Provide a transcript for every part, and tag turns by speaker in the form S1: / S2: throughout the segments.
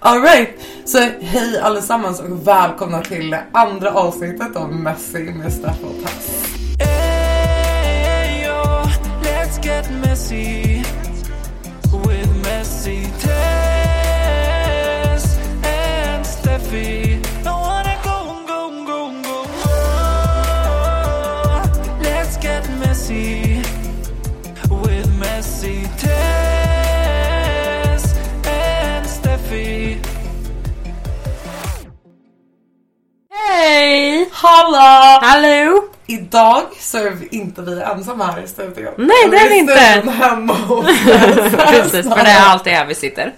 S1: Alright, så hej allesammans och välkomna till andra avsnittet av Messy med Steffo och Tess.
S2: Hey, yo, let's get messy
S1: Hallå!
S3: Hallå!
S1: Idag så är vi inte vi ensamma här i studion.
S3: Nej, det är vi inte.
S1: sitter hemma hos
S3: Precis, för det är alltid här vi sitter.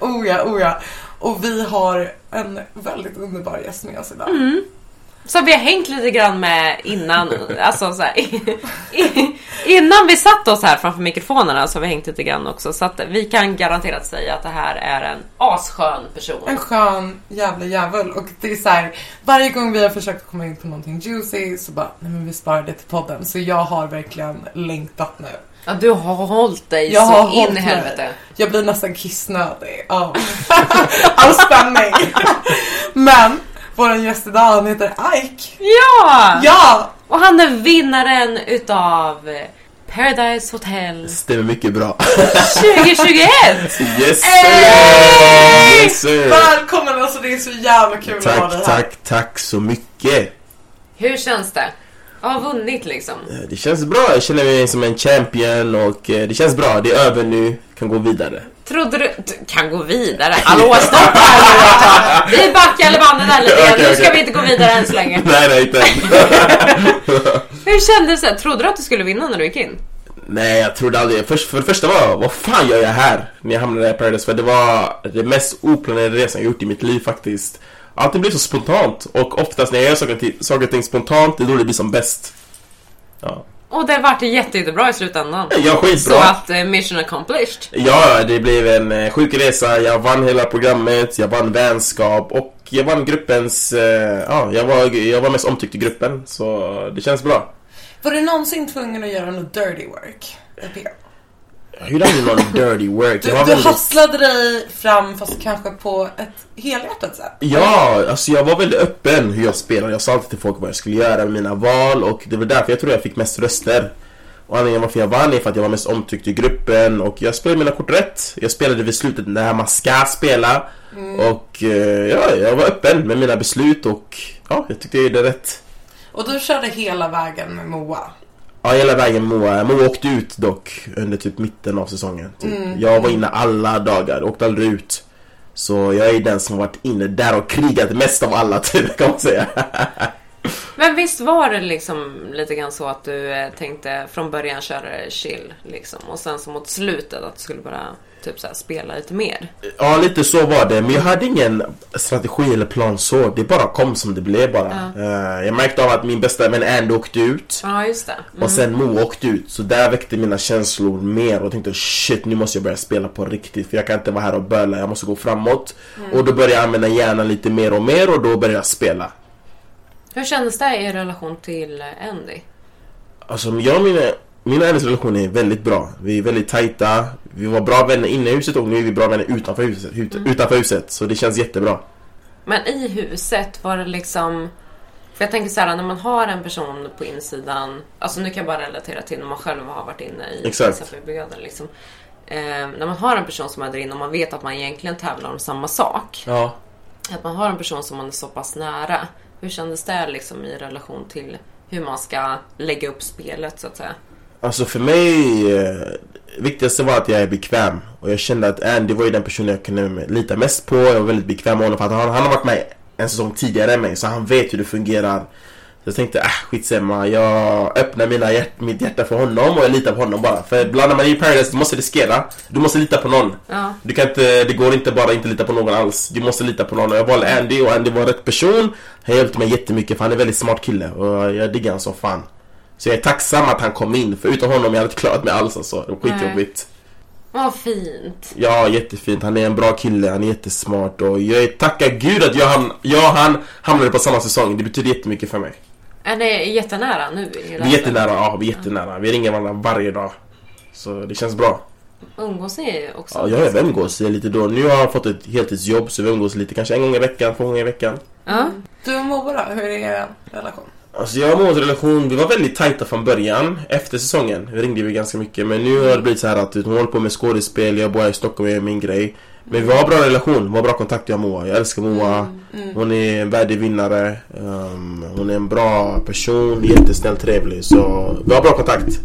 S1: Oh ja, oh ja. Och vi har en väldigt underbar gäst med oss idag.
S3: Mm. Som vi har hängt lite grann med innan, alltså så här, innan vi satt oss här framför mikrofonerna så har vi hängt lite grann också. Så att vi kan garanterat säga att det här är en asskön person.
S1: En skön jävla jävel och det är så här, varje gång vi har försökt komma in på någonting juicy så bara, nej men vi sparar det till podden. Så jag har verkligen längtat nu.
S3: Ja, du har hållit dig
S1: Jag
S3: så in i
S1: mig.
S3: helvete.
S1: Jag blir nästan kissnödig av, av spänning. Men vår gäst idag han heter Ike.
S3: Ja!
S1: Ja!
S3: Och han är vinnaren utav Paradise Hotel
S4: Stämmer mycket bra.
S3: 2021!
S4: Yes sir!
S1: Hey!
S4: Yes sir!
S1: Välkommen alltså det är så jävla kul att ha dig
S4: Tack,
S1: här.
S4: tack, tack så mycket.
S3: Hur känns det? Jag har vunnit liksom.
S4: Eh, Det känns bra, jag känner mig som en champion och eh, det känns bra. Det är över nu, kan gå vidare.
S3: Trodde du... du kan gå vidare. Hallå, stopp här. Vi backar bandet där lite grann.
S4: Okej,
S3: Nu ska vi inte gå vidare än så länge.
S4: Nej, nej, inte.
S3: Hur kändes det? Trodde du att du skulle vinna när du gick in?
S4: Nej, jag trodde aldrig. Först, för det första var, vad fan gör jag här? När jag hamnade i Paradise, för det var det mest oplanerade resan jag gjort i mitt liv faktiskt. Allting blir så spontant och oftast när jag gör saker, och ting- saker och ting spontant, det är då det blir som bäst. Ja,
S3: Och det vart jätte, jättebra i slutändan.
S4: jag
S3: Så
S4: skitbra.
S3: att eh, mission accomplished.
S4: Ja, det blev en eh, sjuk resa. Jag vann hela programmet, jag vann vänskap och jag vann gruppens... Eh, ja, jag var, jag var mest omtyckt i gruppen, så det känns bra.
S1: Var du någonsin tvungen att göra något dirty work?
S4: Jag gjorde aldrig någon dirty work.
S1: Du, du
S4: väldigt...
S1: hasslade dig fram fast kanske på ett helhjärtat sätt.
S4: Ja, alltså jag var väldigt öppen hur jag spelade. Jag sa alltid till folk vad jag skulle göra med mina val och det var därför jag tror jag fick mest röster. Och anledningen varför jag vann är för att jag var mest omtyckt i gruppen och jag spelade mina kort rätt. Jag spelade vid slutet när man ska spela. Och eh, ja, jag var öppen med mina beslut och ja, jag tyckte jag gjorde rätt.
S1: Och du körde hela vägen med Moa.
S4: Ja, hela vägen Moa. Moa åkte ut dock under typ mitten av säsongen. Typ. Jag var inne alla dagar, åkte aldrig ut. Så jag är den som varit inne där och krigat mest av alla typ kan man säga.
S3: Men visst var det liksom lite grann så att du eh, tänkte från början köra chill liksom och sen så mot slutet att du skulle bara typ så här spela lite mer?
S4: Ja, lite så var det. Men jag hade ingen strategi eller plan så. Det bara kom som det blev bara. Eh, jag märkte av att min bästa vän Andy åkte ut.
S3: Ja, just det. Mm.
S4: Och sen Mo åkte ut. Så där väckte mina känslor mer. Och tänkte shit, nu måste jag börja spela på riktigt. För jag kan inte vara här och böla. Jag måste gå framåt. Och då började jag använda hjärnan lite mer och mer. Och då började jag spela.
S3: Hur kändes det i relation till eh, Andy?
S4: Alltså jag och mina, min och hennes relation är väldigt bra. Vi är väldigt tajta. Vi var bra vänner inne i huset och nu är vi bra vänner utanför huset. Ut, Utanför huset. Så det känns jättebra.
S3: Men i huset var det liksom... För jag tänker så här, när man har en person på insidan, alltså nu kan jag bara relatera till när man själv har varit inne i. SFB-brigaden liksom. Eh, när man har en person som är där inne och man vet att man egentligen tävlar om samma sak.
S4: Ja.
S3: Att man har en person som man är så pass nära. Hur kändes det liksom i relation till hur man ska lägga upp spelet så att säga?
S4: Alltså för mig, eh, viktigaste var att jag är bekväm. Och jag kände att Andy var ju den personen jag kunde lita mest på. Jag var väldigt bekväm med honom för att han, han har varit med en säsong tidigare än mig. Så han vet hur det fungerar. Så jag tänkte, äh skitsamma. Jag öppnar mina hjärt, mitt hjärta för honom och jag litar på honom bara. För ibland när man är i Paradise, du måste riskera. Du måste lita på någon.
S3: Ja.
S4: Du kan inte, det går inte bara inte lita på någon alls. Du måste lita på någon. Och jag valde Andy och Andy var rätt person. Han hjälpte mig jättemycket för han är en väldigt smart kille. Och jag diggar honom som fan. Så jag är tacksam att han kom in. För utan honom jag hade inte klarat mig alls alltså. Det var skitjobbigt.
S3: Vad fint.
S4: Ja, jättefint. Han är en bra kille. Han är jättesmart. Och jag är, tackar gud att jag, ham- jag och han hamnade på samma säsong. Det betyder jättemycket för mig.
S3: Är ni jättenära nu?
S4: Vi är jättenära. Ja, vi är jättenära. Vi ringer varandra varje dag. Så det känns bra.
S3: Umgås ni också?
S4: Ja, jag umgås lite då. Nu har jag fått ett heltidsjobb så vi umgås lite, kanske en gång i veckan, två gånger i veckan.
S3: Ja.
S1: Du och Moa då, hur är er relation?
S4: Alltså jag och Moas relation, vi var väldigt tajta från början. Efter säsongen vi ringde vi ganska mycket Men nu har det blivit så här att hon håller på med skådespel Jag bor här i Stockholm och gör min grej. Men vi har bra relation, vi har bra kontakt jag och Moa. Jag älskar Moa. Hon är en värdig vinnare. Um, Hon är en bra person, jättesnäll, trevlig Så vi har bra kontakt.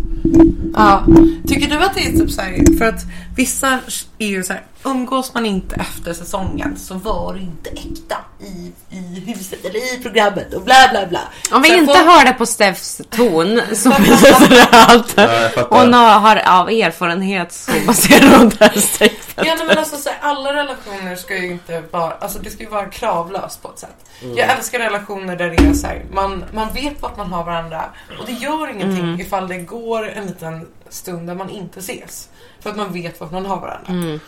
S1: Ja. Tycker du att det är typ såhär, för att vissa är ju såhär, umgås man inte efter säsongen så var det inte äkta i, i huset eller i programmet och bla bla bla.
S3: Om vi
S1: Så
S3: inte
S1: folk-
S3: hör det på Steffs ton så betyder det allt.
S4: Ja.
S3: Hon har, har av erfarenhet så baserar hon det här statementet.
S1: Ja men alltså så här, alla relationer ska ju inte vara, alltså det ska ju vara kravlöst på ett sätt.
S4: Mm.
S1: Jag älskar relationer där det är så här, man, man vet vart man har varandra och det gör ingenting
S3: Mm.
S1: ifall det går en liten stund där man inte ses. För att man vet vart man har varandra.
S3: Mm.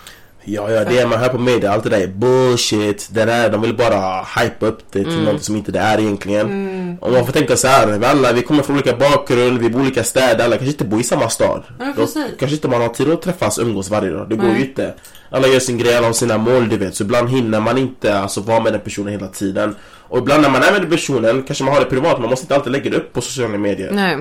S4: Ja, ja, det man hör på media, allt det där är bullshit. Det där, de vill bara hypa upp det till något som inte det är egentligen. Och man får tänka så här, vi alla, vi kommer från olika bakgrund, vi bor i olika städer, alla kanske inte bor i samma stad.
S1: Ja,
S4: Då kanske inte man har tid att träffas umgås varje dag, det går ju inte Alla gör sin grej, alla har sina mål du vet, så ibland hinner man inte alltså vara med den personen hela tiden Och ibland när man är med den personen, kanske man har det privat, man måste inte alltid lägga det upp på sociala medier
S3: Nej.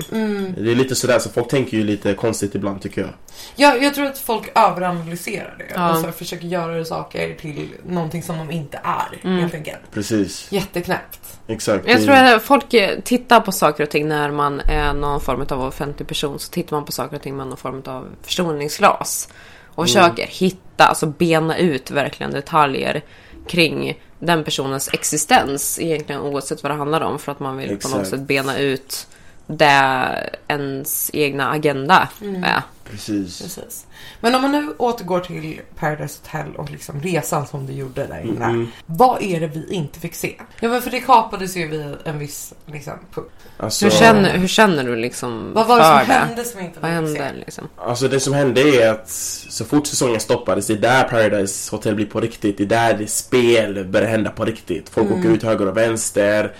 S4: Det är lite sådär, så folk tänker ju lite konstigt ibland tycker jag
S1: Jag, jag tror att folk överanalyserar det
S3: Ja.
S1: och så här försöker göra saker till någonting som de inte är.
S3: Mm.
S1: Helt enkelt.
S4: Precis,
S1: Jätteknäppt.
S4: exakt
S3: Jag tror att folk eh, tittar på saker och ting när man är någon form av offentlig person. Så tittar man på saker och ting med någon form av förstoringsglas. Och försöker hitta, alltså bena ut verkligen detaljer kring den personens existens. Egentligen oavsett vad det handlar om. För att man vill på något
S4: Exakt.
S3: sätt bena ut det ens egna agenda är.
S4: Precis
S1: Precis. Men om man nu återgår till Paradise Hotel och liksom resan som du gjorde där inne.
S4: Mm.
S1: Vad är det vi inte fick se? Ja men för det kapades ju vid en viss liksom, punkt.
S4: Alltså-
S3: Hur, känner, hur känner du liksom
S1: Vad var det
S3: för
S1: som hände som inte
S3: Vad
S1: fick se?
S3: hände liksom?
S4: Alltså det som hände är att så fort säsongen stoppades, det är där Paradise Hotel blir på riktigt. Det är där det spel börjar hända på riktigt. Folk åker ut höger och vänster.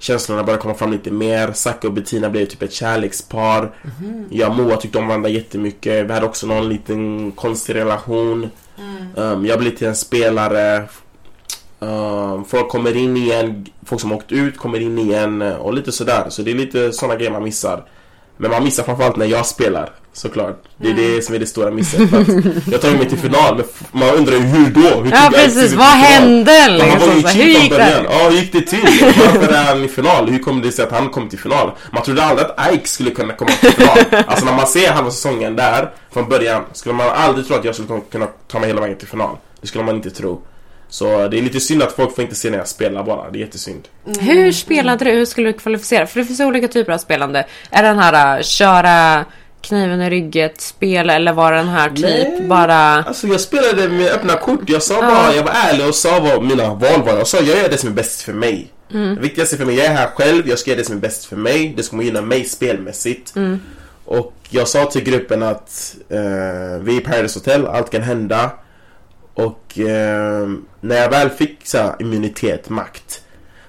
S4: Känslorna börjar komma fram lite mer. Zacke och Bettina blev typ ett kärlekspar. Jag och Moa tyckte om varandra jättemycket. Vi hade också någon liten konstig relation. Um, jag blev till en spelare. Um, folk kommer in igen. Folk som åkt ut kommer in igen och lite sådär. Så det är lite sådana grejer man missar. Men man missar framförallt när jag spelar såklart. Det är det som är det stora misset. Jag tar mig till final men man undrar ju hur då? Hur
S3: Ja precis, vad hände liksom? Hur gick det?
S4: Ja, hur gick det till? Varför är han i final? Hur kom det sig att han kom till final? Man trodde aldrig att Ike skulle kunna komma till final. Alltså när man ser halva säsongen där från början skulle man aldrig tro att jag skulle kunna ta mig hela vägen till final. Det skulle man inte tro. Så det är lite synd att folk får inte se när jag spelar bara. Det är jättesynd.
S3: Hur spelade du? Hur skulle du kvalificera? För det finns olika typer av spelande. Är den här uh, köra kniven i rygget spel eller var det den här typ
S4: Nej.
S3: bara...
S4: Alltså jag spelade med öppna kort. Jag sa bara, jag var ärlig och sa vad mina val var. Jag sa jag gör det som är bäst för mig. Det viktigaste för mig, jag är här själv, jag ska göra det som är bäst för mig. Det ska gynna mig spelmässigt. Och jag sa till gruppen att eh, vi är i Paradise Hotel, allt kan hända. Och eh, när jag väl fick så här, immunitet, makt.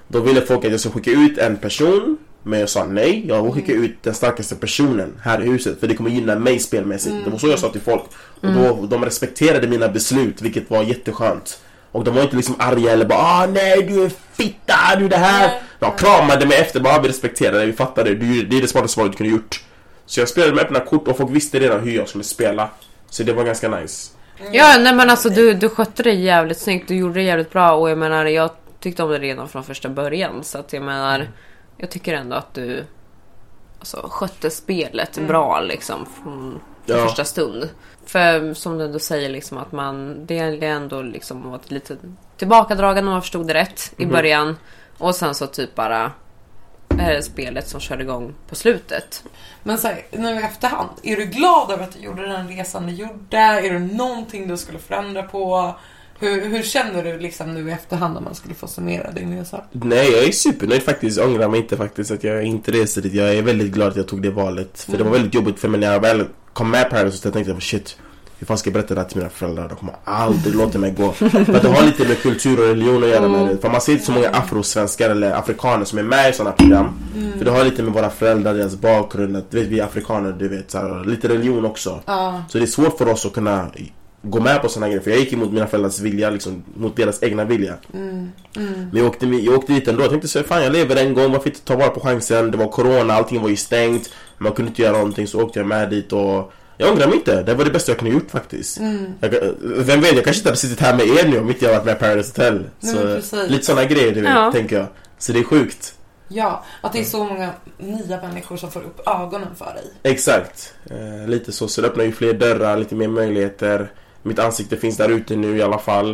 S4: Då ville folk att jag skulle skicka ut en person. Men jag sa nej, jag vill skicka ut den starkaste personen här i huset. För det kommer gynna mig spelmässigt. Det var så jag sa till folk. Och då, de respekterade mina beslut, vilket var jätteskönt. Och de var inte liksom arga eller bara ah nej du är fitta, du är det här. De kramade mig efter, bara "Ah, vi respekterar det, vi fattar det. Det är det smartaste valet du kunde gjort. Så jag spelade med öppna kort och folk visste redan hur jag skulle spela. Så det var ganska nice.
S3: Ja, nej men alltså du, du skötte det jävligt snyggt. Du gjorde det jävligt bra och jag menar jag tyckte om det redan från första början. Så att jag menar, jag tycker ändå att du alltså, skötte spelet bra liksom från
S4: Ja.
S3: första stund. För som du ändå säger liksom att man, det är ändå liksom varit lite tillbakadragen om man förstod det rätt i början. Och sen så typ bara är det spelet som kör igång på slutet.
S1: Men så här, nu i efterhand, är du glad över att du gjorde den resan du gjorde? Är det någonting du skulle förändra på? Hur, hur känner du liksom nu i efterhand om man skulle få summera din resa?
S4: Nej, jag är supernöjd faktiskt. Jag ångrar mig inte faktiskt att jag inte reste dit. Jag är väldigt glad att jag tog det valet. För det var väldigt jobbigt för mig när jag väl kom med Paradise Hotel. Jag tänkte jag shit, hur fan ska jag berätta det här till mina föräldrar? De kommer aldrig låta mig gå. För att det har lite med kultur och religion att göra med det. För man ser inte så många afrosvenskar eller afrikaner som är med i sådana program. För det har lite med våra föräldrar, deras bakgrund, att vet, vi är afrikaner, du vet, så här, lite religion också.
S1: Ja.
S4: Så det är svårt för oss att kunna gå med på sådana grejer. För jag gick emot mina föräldrars vilja, liksom, mot deras egna vilja. Men jag åkte, jag åkte dit ändå. Jag tänkte så fan jag lever en gång, varför inte ta vara på chansen? Det var corona, allting var ju stängt. Man kunde inte göra någonting så åkte jag med dit och jag ångrar mig inte. Det var det bästa jag kunde gjort faktiskt. Jag, vem vet, jag kanske inte hade suttit här med er nu om inte jag varit med i Paradise Hotel. Så, lite sådana grejer du vet,
S3: Ja.
S4: tänker jag. Så det är sjukt.
S1: Ja, att det är så många nya människor som får upp ögonen för dig.
S4: Exakt. Eh, lite så. Så det öppnar ju fler dörrar, lite mer möjligheter. Mitt ansikte finns där ute nu i alla fall.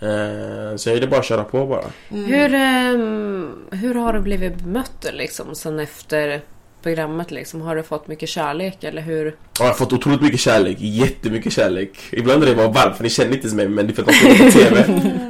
S4: Eh, så är det bara att köra på bara.
S3: Hur, ehm, hur har du blivit bemött liksom sen efter programmet liksom? Har du fått mycket kärlek eller hur?
S4: Ja, jag har fått otroligt mycket kärlek, jättemycket kärlek. Ibland är det bara varför, ni känner inte mig men det är för att ser på TV.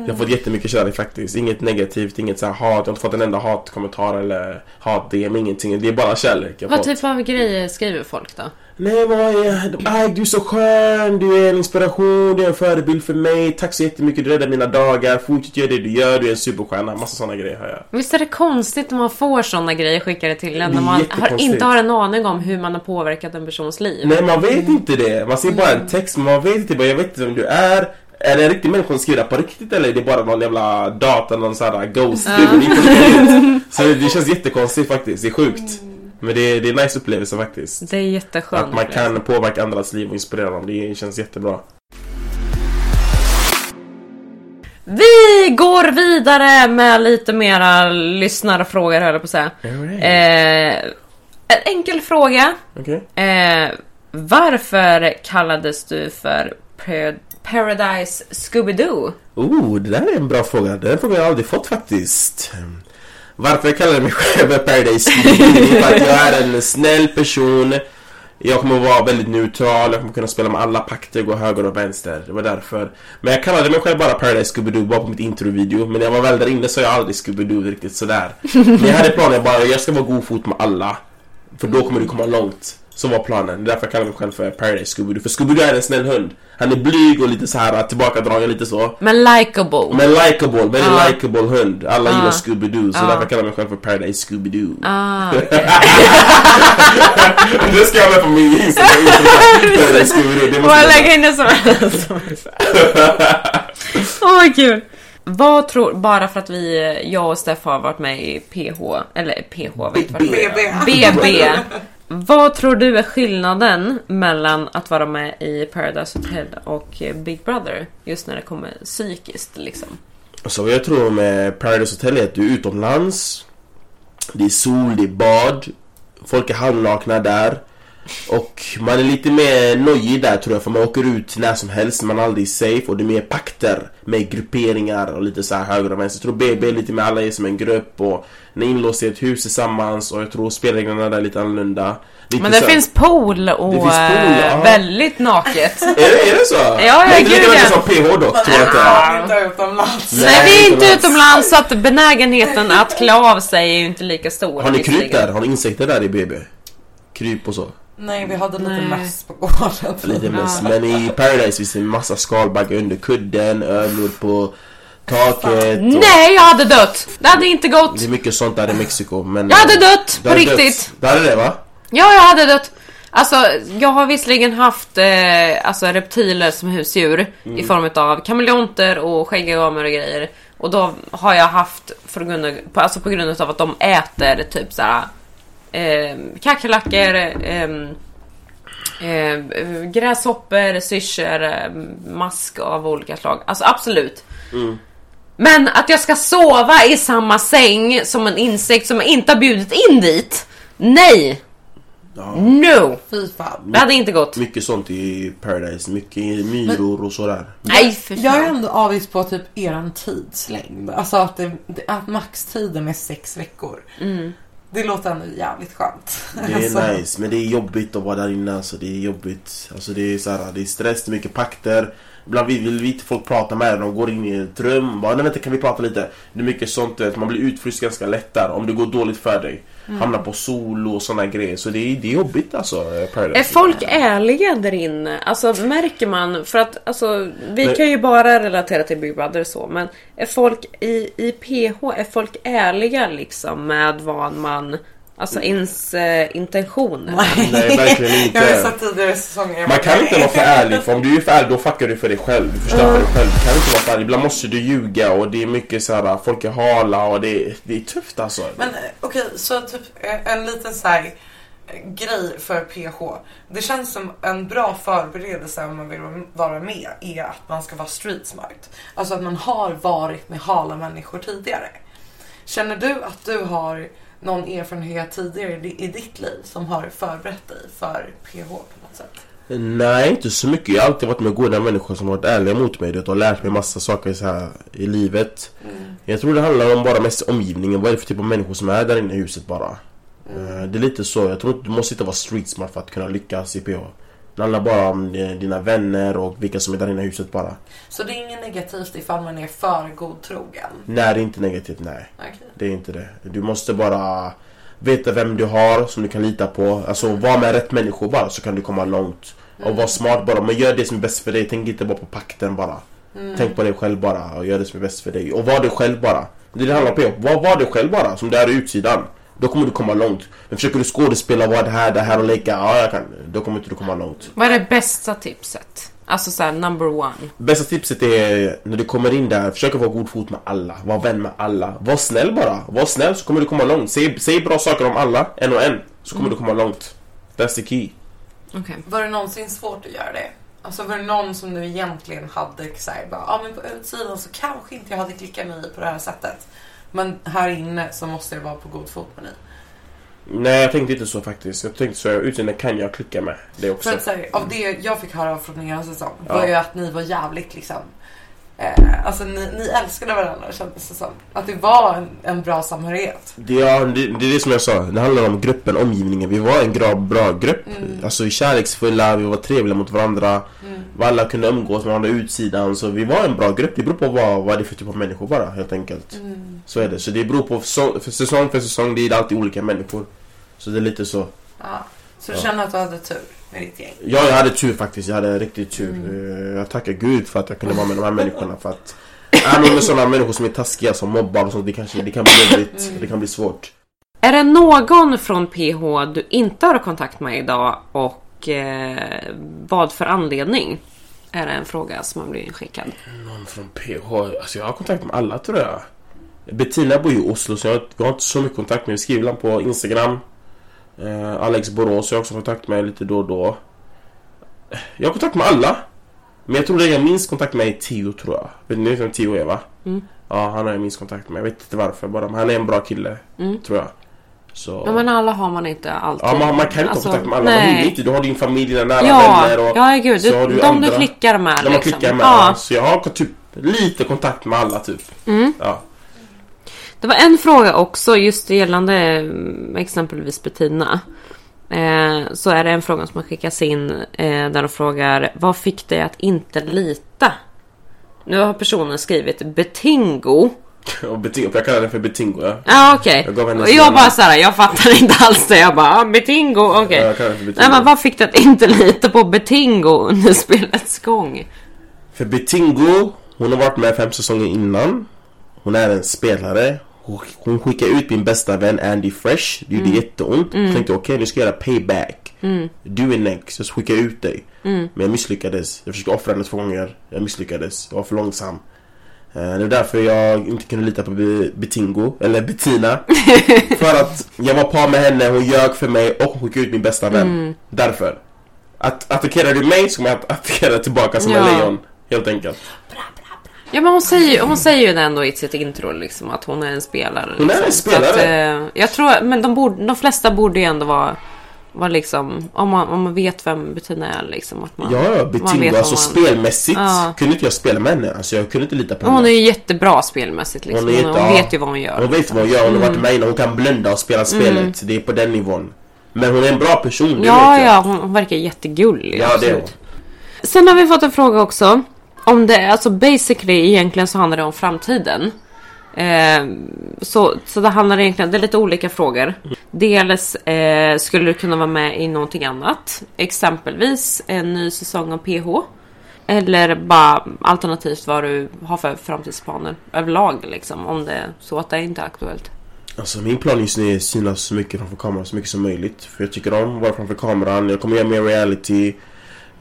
S4: Jag har fått jättemycket kärlek faktiskt. Inget negativt, inget så här hat. Jag har inte fått en enda hatkommentar eller hat-DM, ingenting. Det är bara kärlek jag
S3: Vad
S4: fått.
S3: typ av grejer skriver folk då?
S4: Nej, vad är... Aj, du är så skön, du är en inspiration, du är en förebild för mig. Tack så jättemycket, du räddar mina dagar. Fortsätt göra det du gör, du är en superstjärna. Massa sådana grejer har jag.
S3: Visst är det konstigt när man får såna grejer skickade till en
S4: Det är
S3: när man har, inte har en aning om hur man har påverkat en persons liv?
S4: Nej, man vet inte det. Man ser bara en text, men man vet inte. Jag vet inte vem du är. Är det en riktig människa som skriver på riktigt eller är det bara någon jävla data, någon sån här ghost? Så det känns jättekonstigt faktiskt. Det är sjukt. Men det är, det är en nice upplevelse faktiskt.
S3: Det är jätteskönt.
S4: Att man kan påverka andras liv och inspirera dem. Det känns jättebra.
S3: Vi går vidare med lite mera lyssnarfrågor höll jag på att säga. Eh, en enkel fråga.
S4: Okej.
S3: Eh, varför kallades du för Par- Paradise Scooby-Doo?
S4: Oh, det där är en bra fråga. Den frågan har jag aldrig fått faktiskt. Varför jag kallar mig själv Paradise är för att jag är en snäll person. Jag kommer vara väldigt neutral, jag kommer kunna spela med alla pakter, gå höger och vänster. Det var därför. Men jag kallade mig själv bara Paradise Scooby-Doo bara på mitt introvideo. Men när jag var väl där inne så jag aldrig Scooby-Doo riktigt sådär. Men jag hade planen bara, jag ska vara god fot med alla. För då kommer du komma långt. Så var planen. Det är därför jag kallar mig själv för Paradise Scooby-Doo. För Scooby-Doo är en snäll hund. Han är blyg och lite så här tillbakadragen lite så.
S3: Men likable.
S4: Men likable, väldigt
S3: Ja.
S4: likable hund. Alla
S3: Ja.
S4: gillar Scooby-Doo, så
S3: Ja.
S4: därför kallar jag mig själv för Paradise Scooby-Doo.
S3: Ah,
S4: det ska jag med på min Instagram. Paradise Scooby-Doo, det måste
S3: jag lägga in det som Åh vad kul! Vad tror, bara för att vi, jag och Steff har varit med i PH, eller PH, vet vad det?
S1: BB.
S3: BB. Vad tror du är skillnaden mellan att vara med i Paradise Hotel och Big Brother? Just när det kommer psykiskt liksom.
S4: Så vad jag tror med Paradise Hotel är att du är utomlands. Det är sol, det är bad. Folk är halvnakna där. Och man är lite mer nojig där tror jag för man åker ut när som helst, man är aldrig safe och det är mer pakter med grupperingar och lite så här höger och vänster. Jag tror BB är lite mer alla är som en grupp och ni är inlåsta i ett hus tillsammans och jag tror spelreglerna där är lite annorlunda. Lite
S3: Men det
S4: så-
S3: finns pool och
S4: finns pool,
S3: eh,
S4: ja.
S3: väldigt naket.
S4: Är det, är det så?
S3: ja,
S4: Det är inte
S3: gud,
S4: lika mycket
S3: ja.
S4: som PH dock tror jag inte.
S1: är inte utomlands.
S4: Nej,
S3: Nej, vi är inte
S4: utomlands.
S3: så att benägenheten att klä av sig är ju inte lika stor.
S4: Har ni kryp där? Har ni insekter där i BB? Kryp och så?
S1: Nej, vi hade lite
S3: Nej.
S1: möss på gården.
S4: Lite mest. Men i Paradise finns det en massa skalbaggar under kudden, ödlor på taket. Och
S3: Nej, jag hade dött! Det hade inte gått!
S4: det är mycket sånt där i Mexiko. Men
S3: Jag hade dött! På
S4: hade
S3: riktigt!
S4: Det hade det va?
S3: Ja, jag hade dött. Alltså, jag har visserligen haft eh, alltså, reptiler som husdjur i form av kameleonter och skäggegamer och grejer. Och då har jag haft, för grund alltså på grund av att de äter typ såhär eh, kackerlackor, eh, eh, gräshoppor, syrsor, eh, mask av olika slag. Alltså absolut. Men att jag ska sova i samma säng som en insekt som jag inte har bjudit in dit. Nej!
S4: Ja.
S3: No!
S1: Fy fan.
S3: Det hade inte gått.
S4: Mycket sånt i Paradise. Mycket myror och sådär.
S3: Nej för
S1: Jag är ändå avis på typ eran tidslängd. Alltså att, det, att maxtiden är sex veckor.
S3: Mm.
S1: Det låter ändå jävligt skönt.
S4: Det är
S1: Alltså,
S4: nice, men det är jobbigt att vara där inne alltså, det är jobbigt. Alltså det är så här, det är stress, det är mycket pakter. Ibland vill, vi inte folk prata med en, de går in i ett rum, bara nej vänta kan vi prata lite? Det är mycket sånt, du vet, man blir utfryst ganska lätt där om det går dåligt för dig.
S3: Mm.
S4: Hamnar på solo och såna grejer, så det är, det är jobbigt alltså. Paradise.
S3: Är folk ärliga där inne? Alltså märker man, för att alltså, vi
S4: Nej.
S3: kan ju bara relatera till Big Brother så, men är folk i, i PH, är folk ärliga liksom med vad man, alltså ens eh, intentioner?
S4: Nej, verkligen inte.
S1: Jag har sett tidigare säsonger.
S4: Man kan inte vara för ärlig, för om du är för ärlig då fuckar du för dig själv. Du förstör för dig själv. Du kan inte vara för ärlig. Ibland måste du ljuga och det är mycket så här, folk är hala och det, är- det är tufft alltså.
S1: Men eh, okej, så typ eh, en liten så här eh, grej för PH. Det känns som en bra förberedelse om man vill vara med är att man ska vara street smart. Alltså att man har varit med hala människor tidigare. Känner du att du har någon erfarenhet tidigare i di- i ditt liv som har förberett dig för PH på något sätt?
S4: Nej, inte så mycket. Jag har alltid varit med goda människor som har varit ärliga mot mig och lärt mig massa saker så här, i livet. Jag tror det handlar om bara mest omgivningen. Vad är det för typ av människor som är där inne i huset bara? Eh, Det är lite så. Jag tror inte du måste inte vara street smart för att kunna lyckas i PH. Det handlar bara om dina vänner och vilka som är där inne i huset bara.
S1: Så det är inget negativt ifall man är för godtrogen?
S4: Nej, det är inte negativt, nej.
S1: Okej.
S4: Det är inte det. Du måste bara veta vem du har som du kan lita på. Alltså var med rätt människor bara så kan du komma långt. Och var smart bara. Men gör det som är bäst för dig. Tänk inte bara på pakten bara. Tänk på dig själv bara och gör det som är bäst för dig. Och var dig själv bara. Det handlar om. Var, var dig själv bara som du är i utsidan. Då kommer du komma långt. Men försöker du skådespela, vara det här, det här och leka. Ja, jag kan. Då kommer inte du komma långt.
S3: Vad är det bästa tipset? Alltså såhär number one.
S4: Bästa tipset är när du kommer in där, försök att vara god fot med alla. Var vän med alla. Var snäll bara. Var snäll så kommer du komma långt. Säg, säg bra saker om alla, en och en. Så kommer du komma långt. That's the key.
S3: Okej.
S1: Var det någonsin svårt att göra det? Alltså var det någon som du egentligen hade såhär bara, ja men på utsidan så kanske inte jag hade klickat mig på det här sättet. Men här inne så måste jag vara på god fot med dig.
S4: Nej jag tänkte inte så faktiskt. Jag tänkte så, utseendet kan jag klicka med. Det också.
S1: För att säga, av det jag fick höra från er säsong
S4: Ja.
S1: var ju att ni var jävligt liksom eh, Alltså ni, ni älskade varandra kändes det som. Att det var en, en bra samhörighet.
S4: Det, ja, det, det är det som jag sa, det handlar om gruppen, omgivningen. Vi var en bra, bra grupp. Alltså kärleksfulla, vi var trevliga mot varandra. Vi alla kunde umgås med varandra utsidan. Så vi var en bra grupp. Det beror på vad, vad det är för typ av människor bara helt enkelt. Så är det. Så det beror på säsong, för säsong. Det är alltid olika människor. Så det är lite så.
S1: Ja. Så du
S4: Ja.
S1: känner att du hade tur med ditt gäng?
S4: Ja, jag hade tur faktiskt. Jag hade riktigt tur. Eh, Jag tackar gud för att jag kunde vara med de här människorna. För att är man med sådana människor som är taskiga, som mobbar och sånt, det, kanske, det kan bli jobbigt. Det kan bli svårt.
S3: Är det någon från PH du inte har kontakt med idag och eh, vad för anledning? Är det en fråga som har blivit skickad.
S4: Någon från PH? Alltså jag har kontakt med alla tror jag. Bettina bor ju i Oslo så jag, jag har inte så mycket kontakt med Vi skriver på Instagram. Eh, Alex Borås har jag också kontakt med lite då och då. Jag har kontakt med alla. Men jag tror det jag minst kontakt med är Tio tror jag. Vet ni vem Tio är va?
S3: Mm.
S4: Ja, han har jag minst kontakt med. Jag vet inte varför bara. Men han är en bra kille.
S3: Mm.
S4: Tror jag. Så...
S3: Ja, men alla har man inte alltid.
S4: Ja, man, man kan inte
S3: Alltså,
S4: ha kontakt med alla. Man
S3: nej.
S4: hinner inte. Du har din familj, dina nära
S3: Ja,
S4: vänner och...
S3: ja gud. Du,
S4: så har du
S3: de
S4: andra-
S3: du klickar med.
S4: Man
S3: liksom.
S4: klickar med.
S3: Ja.
S4: Så jag har typ lite kontakt med alla typ.
S3: Mm.
S4: Ja.
S3: Det var en fråga också just gällande mm, exempelvis Bettina. Eh, så är det en fråga som har skickats in eh, där de frågar Vad fick dig att inte lita? Nu har personen skrivit Betingo.
S4: Och betingo, jag kallar den för betingo ja.
S3: Ja okej.
S4: Jag
S3: Och
S4: sin
S3: jag
S4: namn.
S3: bara såhär, jag fattar inte alls det. Jag bara, ah, Betingo, okej.
S4: Ja, jag kallar den för betingo.
S3: Nej men vad fick dig att inte lita på Betingo under spelets gång?
S4: För betingo, hon har varit med fem säsonger innan. Hon är en spelare. Hon- skickar ut min bästa vän Andy Fresh. Det gjorde jätteont. Jag tänkte okej nu ska jag göra payback. Du är next, jag ska skicka ut dig. Men jag misslyckades. Jag försökte offra henne två gånger. Jag misslyckades. Jag var för långsam. Eh, Det var därför jag inte kunde lita på Be- Betingo, eller Bettina. för att jag var par med henne, hon ljög för mig och hon skickade ut min bästa vän. Därför. Att attackerar du mig så kommer jag att attackera tillbaka som en
S3: Ja.
S4: lejon. Helt enkelt.
S3: Ja men hon säger, hon säger ju det ändå i sitt intro liksom att hon är en spelare.
S4: Hon är
S3: liksom.
S4: en spelare.
S3: Så att, eh, jag tror, men de, borde, de flesta borde ju ändå vara, vara liksom, om man, om man vet vem Bettina är liksom. Att man,
S4: Ja,
S3: vet
S4: Alltså
S3: man-
S4: spelmässigt
S3: Ja.
S4: kunde inte jag spela med henne. Alltså jag kunde inte lita på
S3: Hon
S4: henne.
S3: är ju jättebra spelmässigt liksom.
S4: Hon
S3: Hon,
S4: jätte-
S3: hon vet ju vad hon gör.
S4: Hon vet vad hon gör, hon har varit med innan. Hon kan blunda och spela spelet. Det är på den nivån. Men hon är en bra person, det
S3: Ja,
S4: vet jag.
S3: ja, hon, hon verkar jättegullig.
S4: Ja, det är hon.
S3: Sen har vi fått en fråga också om det, alltså basically egentligen så handlar det om framtiden. Eh, så, så det handlar egentligen, det är lite olika frågor. Dels eh, skulle du kunna vara med i någonting annat. Exempelvis en ny säsong av PH. Eller bara alternativt vad du har för framtidsplaner överlag liksom. Om det är så att det inte är aktuellt.
S4: Alltså min plan just nu är att synas så mycket framför kameran så mycket som möjligt. För jag tycker om att vara framför kameran. Jag kommer göra mer reality.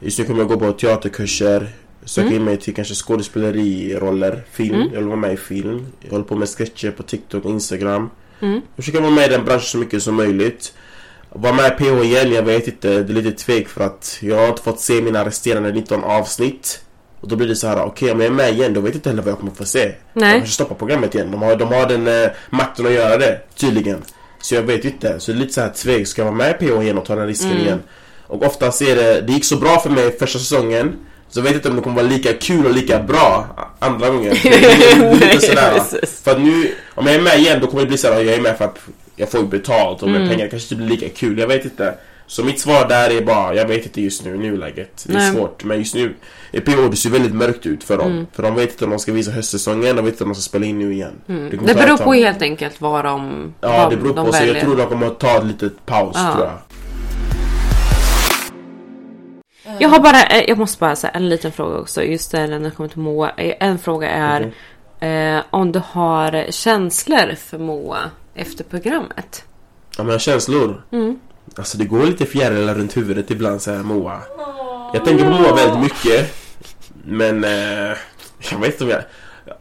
S4: Just nu kommer jag gå på teaterkurser. Söka in mig till kanske skådespeleriroller, film. Jag vill vara med i film. Jag håller på med sketcher på TikTok och Instagram. Jag försöker vara med i den branschen så mycket som möjligt. Vara med i PH igen, jag vet inte. Det är lite tvek för att jag har inte fått se mina resterande 19 avsnitt. Och då blir det så här, okej om jag är med igen då vet jag inte heller vad jag kommer få se.
S3: Nej.
S4: Jag kanske stoppar programmet igen. De har, de har den eh, makten att göra det, tydligen. Så jag vet inte. Så det är lite så här tvek. Ska jag vara med i PH igen och ta den risken
S3: Mm.
S4: igen? Och oftast är det, det gick så bra för mig första säsongen. Så jag vet inte om det kommer vara lika kul och lika bra andra gången. Det det lite sådär. För att nu, om jag är med igen då kommer det bli såhär, jag är med för att jag får betalt och med
S3: Mm.
S4: pengar kanske inte blir lika kul, jag vet inte. Så mitt svar där är bara, jag vet inte just nu i nuläget. Det är
S3: Nej.
S4: svårt. Men just nu, i PO det ser väldigt mörkt ut för dem.
S3: Mm.
S4: För de vet inte om de ska visa höstsäsongen, de vet inte om de ska spela in nu igen.
S3: Mm. Det
S4: ta
S3: beror på helt enkelt vad de,
S4: Ja,
S3: vad
S4: det beror
S3: de
S4: på. Så jag tror de kommer att ta ett litet paus,
S3: Ja.
S4: tror jag.
S3: Jag har bara, eh, jag måste bara säga en liten fråga också. Just det när det kommer till Moa. Eh, En fråga är eh, om du har känslor för Moa efter programmet.
S4: Ja men känslor.
S3: Mm.
S4: Alltså det går lite fjärilar runt huvudet ibland så här Moa. Jag tänker på Moa väldigt mycket. Men eh, jag vet inte om jag...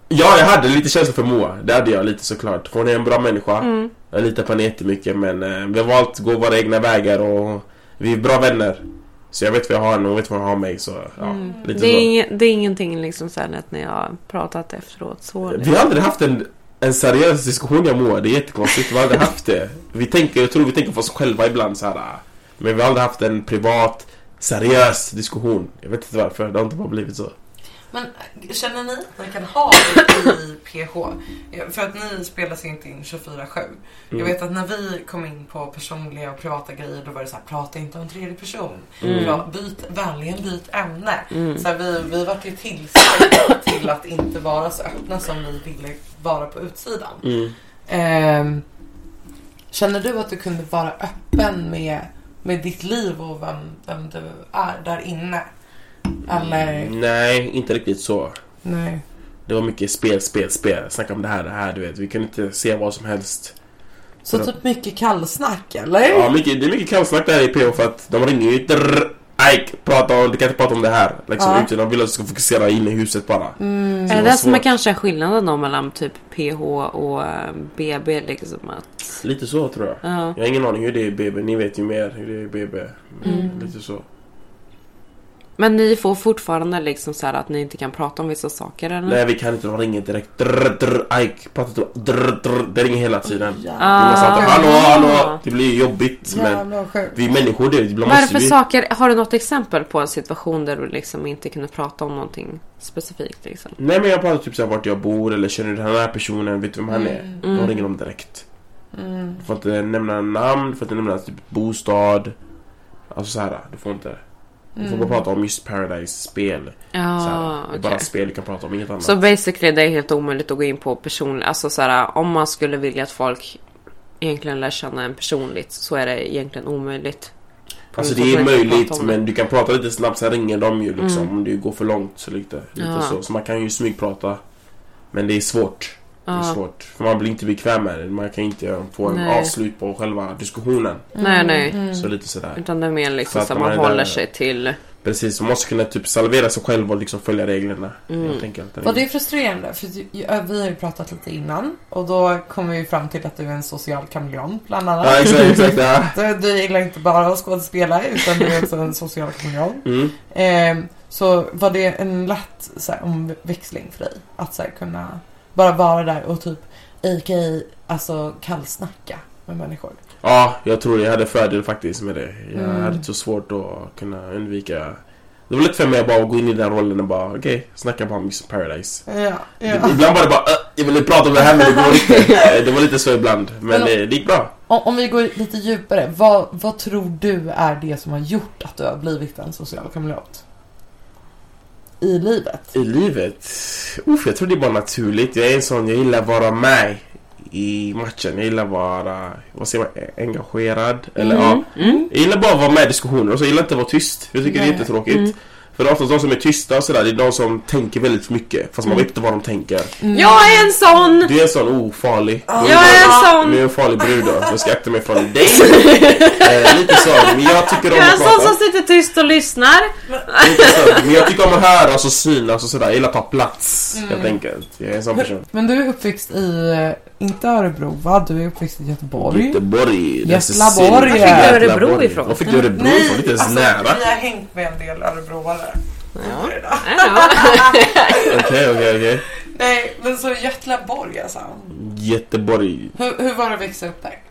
S4: Ja, jag hade lite känslor för Moa. Det hade jag lite såklart. Hon är en bra människa.
S3: Mm.
S4: Jag litar på henne jättemycket men eh, vi har valt att gå våra egna vägar och vi är bra vänner. Så jag vet vad jag har henne hon vet vad jag har mig så ja, lite
S3: Mm. Det är,
S4: så.
S3: ing, det är ingenting liksom att när jag har pratat efteråt så.
S4: Vi har aldrig haft en, en seriös diskussion jag Moa. Det är jättekonstigt. Vi har aldrig haft det. Vi tänker, jag tror vi tänker på oss själva ibland så här. Men vi har aldrig haft en privat, seriös diskussion. Jag vet inte varför. Det har inte bara blivit så.
S1: Men äh, känner ni att ni kan ha det i PH? Ja, För att ni spelas inte in 24-7. Jag
S4: Mm.
S1: vet att när vi kom in på personliga och privata grejer då var det så här, prata inte om tredje person.
S3: Mm.
S1: Byt, vänligen byt ämne.
S3: Mm.
S1: Så här, vi, vi vart ju tillsagda till att inte vara så öppna som vi ville vara på utsidan.
S4: Mm.
S1: Ehm, känner du att du kunde vara öppen med, med ditt liv och vem, vem du är där inne? Eller?
S4: Nej, inte riktigt så.
S1: Nej.
S4: Det var mycket spel, spel, spel. Snacka om det här, det här, du vet. Vi kunde inte se vad som helst.
S1: Så typ mycket kallsnack eller?
S4: Ja, mycket, det är mycket kallsnack där i PO för att de ringer ju. Ike, prata om, du kan inte prata om det här. Liksom,
S1: Ja.
S4: utan de vill att du ska fokusera in i huset bara.
S1: Mm.
S4: Så
S3: Är det det som är kanske är skillnaden då mellan typ PH och BB liksom att...
S4: Lite så tror jag.
S3: Ja.
S4: Jag har ingen aning hur det är i BB. Ni vet ju mer hur det är i BB.
S3: Mm.
S4: Lite så.
S3: Men ni får fortfarande liksom så här att ni inte kan prata om vissa saker eller?
S4: Nej, vi kan inte. De ringer direkt. Drr, drr, Ike, prata inte. Drr, drr. Det ringer hela tiden.
S3: Ah.
S4: Måste alltid, hallå, hallå. Det blir jobbigt. Men
S1: Jävla sjukt.
S4: vi är människor det. Ibland
S3: Vad är det för
S4: vi...
S3: saker? Har du något exempel på en situation där du liksom inte kunde prata om någonting specifikt liksom?
S4: Nej men jag pratar typ såhär vart jag bor eller känner du den här personen, vet du vem han är?
S3: Mm.
S4: Då ringer de direkt.
S1: Mm.
S4: Du får inte nämna namn, du får inte nämna typ bostad. Alltså såhär, du får inte. Du får bara prata om just Paradise-spel.
S3: Ja,
S4: Såhär, Det är bara
S3: okej.
S4: spel du kan prata om, inget annat.
S3: Så basically det är helt omöjligt att gå in på person, alltså så här, om man skulle vilja att folk egentligen lär känna en personligt så är det egentligen omöjligt.
S4: Alltså
S3: Så
S4: det är
S3: inte
S4: möjligt
S3: det.
S4: men du kan prata lite snabbt sen ringer de ju liksom
S3: Mm.
S4: om du går för långt så lite, lite
S3: Ja.
S4: så. Så man kan ju smygprata. Men det är svårt. Det är svårt. För man blir inte bekväm med det. Man kan inte få en
S3: Nej.
S4: avslut på själva diskussionen.
S3: Nej, nej.
S4: Så lite sådär.
S3: Utan det är mer liksom
S4: Så att man
S3: håller
S4: där-
S3: sig till...
S4: Precis, man måste kunna typ salvera sig själv och liksom följa reglerna.
S3: Mm.
S4: Helt enkelt.
S1: Och det är frustrerande för vi har ju pratat lite innan och då kom vi fram till att du är en social kameleont bland annat.
S4: Ja exakt, exakt. Ja.
S1: Du, du gillar inte bara att skådespela utan du är också en social kameleont.
S4: Mm.
S1: Ehm, så var det en lätt så här, omväxling för dig att så här, kunna bara vara där och typ a.k.a. alltså kallsnacka med människor.
S4: ja, jag tror jag hade fördel faktiskt med det. Jag
S1: Mm.
S4: hade så svårt att kunna undvika Det var lätt för mig att bara gå in i den rollen och bara okej, snacka bara om Miss Paradise.
S1: Ja, ja.
S4: Ibland var det bara "Äh, jag ville prata om det här men det går inte. Det var lite så ibland. Men
S1: Men-
S4: det, det gick bra.
S1: Om, om vi går lite djupare, vad, vad tror du är det som har gjort att du har blivit en social kameleont? I livet?
S4: I livet? Uff, jag tror det är bara naturligt. Jag är en sån, jag gillar att vara med i matchen. Jag gillar att vara, vad säger man, engagerad. Eller ja. Jag gillar bara att vara med i diskussioner och så gillar jag inte att vara tyst. Jag tycker det är
S1: Nej.
S4: jättetråkigt. För det är oftast de som är tysta och sådär, det är de som tänker väldigt mycket. Fast man vet inte vad de tänker.
S3: Jag är en sån!
S4: Du är en sån ofarlig
S3: Jag är en sån!
S4: Du är en farlig brud då. Jag ska akta mig från dig. eh, lite så. Men jag tycker om
S3: Jag är en
S4: att
S3: sån som sitter tyst och lyssnar.
S4: Lite så. Men jag tycker om att höra och synas och sådär. Jag gillar att ta plats helt enkelt. Jag är en sån person.
S1: Men du är uppväxt i, eh, inte Örebro va? Du är uppväxt i Göteborg.
S4: Göteborg. Cecilia.
S1: Var fick du
S4: Göteborg.
S3: Örebro ifrån?
S4: Var fick du Örebro ifrån? Det är inte ens nära.
S1: vi har hängt med en del örebroare.
S3: Ja.
S1: Ja.
S3: Ja.
S4: Okej, okej, okej.
S1: Nej, men så Götlaborg alltså.
S4: Göteborg.
S1: Hur, hur var det att växa upp där?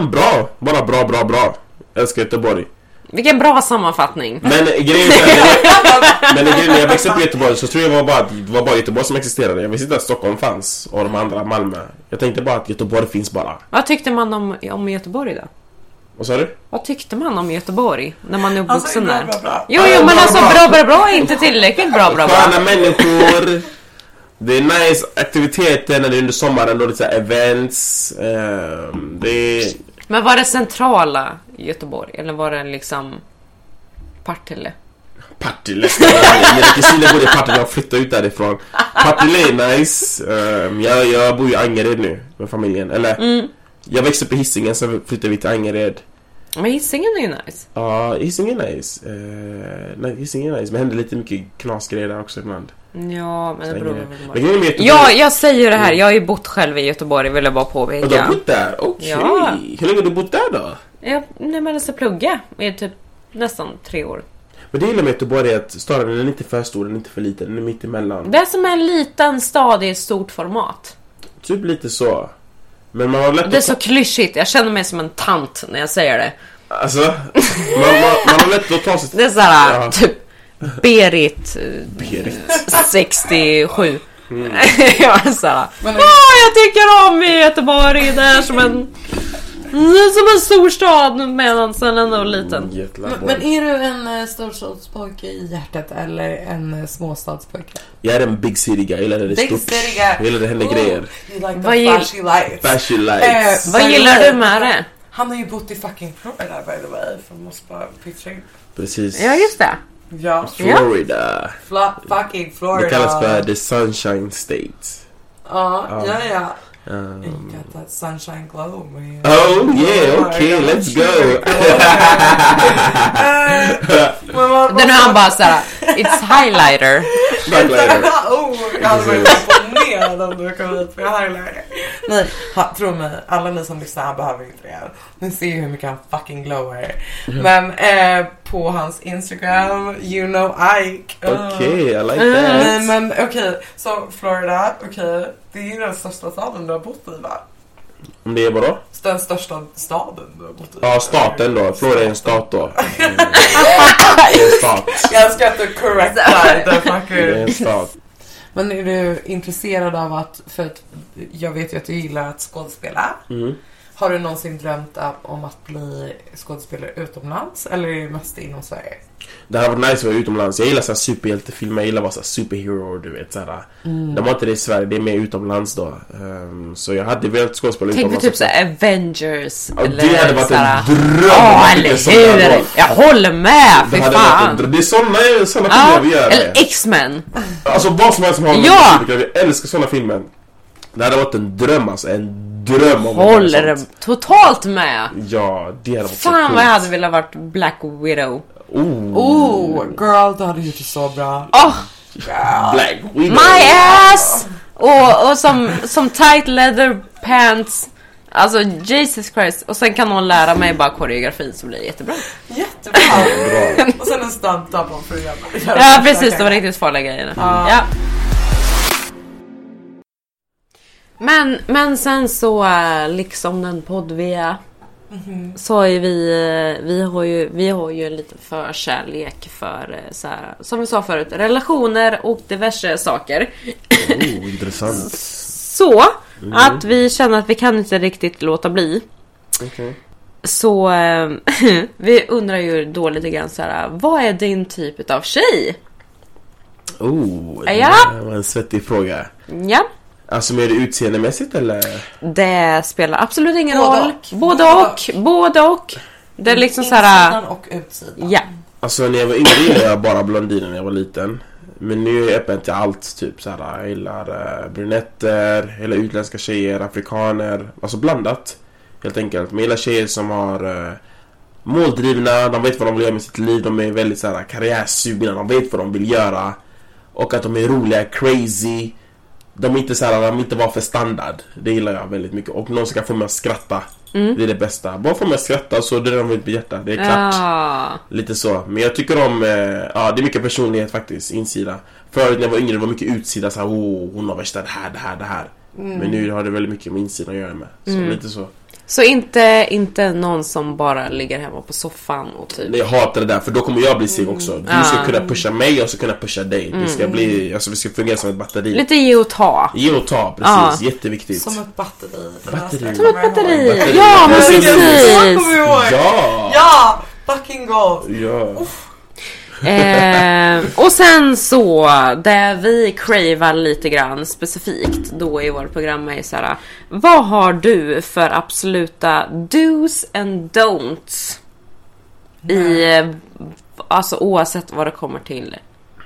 S4: Bra. Bara bra, bra, bra. Jag älskar Göteborg.
S3: Vilken bra sammanfattning.
S4: Men grejen är här, Men grejen när jag växte upp i Göteborg så tror jag det var bara, att det var bara Göteborg som existerade. Jag visste inte att Stockholm fanns och de andra Malmö. Jag tänkte bara att Göteborg finns bara.
S3: Vad tyckte man om, om Göteborg då?
S4: Vad sa du?
S3: Vad tyckte man om Göteborg när man är uppvuxen
S1: bra,
S3: där?
S1: bra, bra.
S3: Jo,
S4: Ja,
S3: jo, men
S4: bra,
S3: alltså
S4: bra.
S3: bra, bra, bra är inte tillräckligt bra, bra,
S4: Sköna
S3: bra.
S4: människor. Det är nice aktiviteter när det är under sommaren då det är så här events. ehm, det är...
S3: Men var det centrala Göteborg eller var det liksom Partille?
S4: Partille. Mina kusiner bor i Partille, jag flyttade ut därifrån. Partille är nice. Ehm, jag, jag bor i Angered nu med familjen. Eller,
S3: Mm.
S4: Jag växte upp i Hisingen sen flyttade vi till Angered.
S3: Men Hisingen är ju nice.
S4: Ja, Hisingen är nice. Uh, nej, Hisingen är nice. Men det händer lite mycket knasgrejer där också ibland.
S3: Ja, men det beror väl på. Ja, jag säger ju det här. Jag har ju bott själv i Göteborg, vill jag bara
S4: Och du har
S3: påpeka.
S4: bott där? Okej.
S3: Ja.
S4: Hur länge har du bott där då?
S3: Jag, nej, men alltså plugga i typ nästan tre år.
S4: Men det jag gillar med Göteborg är att staden den är inte för stor, den är inte för liten, den är mitt emellan.
S3: Det är som en liten stad i ett stort format.
S4: Typ lite så. Men man har lätt
S3: Det är
S4: att
S3: så klyschigt. Jag känner mig som en tant när jag säger det.
S4: Alltså, man, man, man har lätt att ta sig...
S3: Det är såhär,
S4: Ja.
S3: typ Berit, eh,
S4: Berit.
S3: 67.
S4: Mm.
S3: jag är såhär,
S1: Men-
S3: jag tycker om Göteborg. Det är som en, som en stor stad medan den ändå är liten.
S4: Göteborg.
S1: Men, men är du en eh, storstadspojke i hjärtat eller en eh, småstadspojke?
S4: Jag är en big city guy, jag gillar när det är
S1: Big
S4: stort.
S1: city guy.
S4: Jag gillar det händer
S1: Oh,
S4: grejer.
S1: You like
S3: Vad gill-
S1: lights.
S4: Lights.
S1: Eh,
S3: gillar
S1: way,
S3: du med det?
S1: Han har ju bott i fucking Florida by the way. För man måste bara pitcha in.
S4: Precis.
S3: Ja, just det.
S1: Ja,
S4: Florida.
S1: Fla- fucking Florida.
S4: Det kallas för the sunshine state.
S1: Ja.
S4: ja,
S1: ja.
S4: Um,
S1: You got that sunshine glow man.
S4: oh yeah, okay, let's go.
S3: När han bara såhär, it's highlighter.
S4: Later.
S1: oh, jag hade varit imponerad om du kom hit för highlighter. Nej, ha, tro mig, alla ni som lyssnar här behöver inte det. Ni ser ju hur mycket han fucking glowar. Men eh, på hans Instagram, you know Ike. Uh.
S4: Okay, I like
S1: Nej
S4: that.
S1: men okej, så Florida, okej. Det är ju den största staden du har bott i va?
S4: Om det är vadå?
S1: Den största staden du har bott i.
S4: Ja, staten då. Florida är en stat då. Mm. Det är en stat.
S1: Jag älskar att du correctar the
S4: Det är
S1: fucker.
S4: en stat.
S1: Men är du intresserad av att, för att jag vet ju att du gillar att skådespela.
S4: Mm.
S1: Har du någonsin drömt om att bli skådespelare utomlands eller är det mest inom Sverige?
S4: Det hade varit nice att vara utomlands. Jag gillar så här superhjältefilmer, jag gillar att vara så här superhero, du vet såhär. De har inte det i Sverige, det är mer utomlands då. Ehm, så jag hade velat skådespela
S3: Tänk
S4: utomlands.
S3: typ såhär Avengers.
S4: Ja,
S3: eller
S4: det hade varit
S3: såhär-
S4: en dröm!
S3: Ja, eller hur? Jag håller med,
S4: Det
S3: fy
S4: varit en
S3: fan.
S4: dröm. Det är såna, filmer
S3: Ja,
S4: jag vill göra.
S3: eller X-Men.
S4: Alltså vad som helst som har med
S3: Ja!
S4: Jag älskar såna filmer. Det hade varit en dröm alltså, en dröm om
S3: Håller totalt med.
S4: Ja, det hade varit så
S3: Fan
S4: coolt.
S3: vad jag hade velat varit Black Widow.
S4: Oh,
S1: Oh, girl, du hade gjort det så bra.
S3: Oh,
S4: Black Widow.
S3: my ass! Och, och som, som tight leather pants. Alltså Jesus Christ. Och sen kan någon lära mig bara koreografin så blir det jättebra.
S1: Jättebra.
S4: Bra.
S1: Och sen en stunt double för att göra
S3: Ja precis, det var riktigt farliga grejer.
S1: Ja.
S3: Ja. Men, men sen så, eh, liksom den podd vi är. Så är vi, eh, vi har ju, vi har ju en liten förkärlek för eh, så här, som vi sa förut, relationer och diverse saker.
S4: Oh, intressant.
S3: Så att vi känner att vi kan inte riktigt låta bli.
S4: Okej.
S3: Så vi undrar ju då lite grann så här, vad är din typ av tjej?
S4: Oh, det
S3: Ja.
S4: var en svettig fråga.
S3: Ja.
S4: Alltså mer utseendemässigt eller?
S3: Det spelar absolut ingen
S1: Både
S3: roll.
S1: och.
S3: Både
S1: Både
S3: och. Både och. Det är liksom så här.
S1: Insidan och utsidan.
S3: Ja.
S4: Alltså när jag var yngre gillade jag bara blondiner när jag var liten. Men nu är jag öppen till allt. Typ så här, jag gillar uh, brunetter, eller utländska tjejer, afrikaner. Alltså blandat. Helt enkelt. Men jag gillar tjejer som har uh, måldrivna, de vet vad de vill göra med sitt liv. De är väldigt så här, karriärsugna, de vet vad de vill göra. Och att de är roliga, crazy. De är inte så här, de inte var för standard. Det gillar jag väldigt mycket. Och någon som kan få mig att skratta. Det är det bästa. Bara få mig att skratta så är de mitt hjärta. Det är klart.
S3: Ja.
S4: Lite så. Men jag tycker om, eh, ja det är mycket personlighet faktiskt, insida. Förut när jag var yngre det var mycket utsida såhär, oh hon har värsta det här, det här, det här. Men nu har det väldigt mycket med insida att göra med. Så lite så.
S3: Så inte, inte någon som bara ligger hemma på soffan och typ...
S4: Jag hatar det där för då kommer jag bli seg också. Du ska
S3: Ah.
S4: kunna pusha mig och så kunna pusha dig. Det ska bli, alltså vi ska fungera som ett batteri.
S3: Lite ge och ta.
S4: Ge och ta, precis.
S3: Ja.
S4: Jätteviktigt.
S1: Som ett batteri.
S4: Batteri.
S3: Som ett batteri.
S4: Batteri.
S3: Ja, men
S4: Precis.
S1: Jag.
S4: Ja!
S1: Ja! Fucking goals.
S4: Ja.
S3: Eh, och sen så, det vi cravar lite grann specifikt då i vårt program är så här. Vad har du för absoluta do's and don'ts? I, alltså oavsett vad det kommer till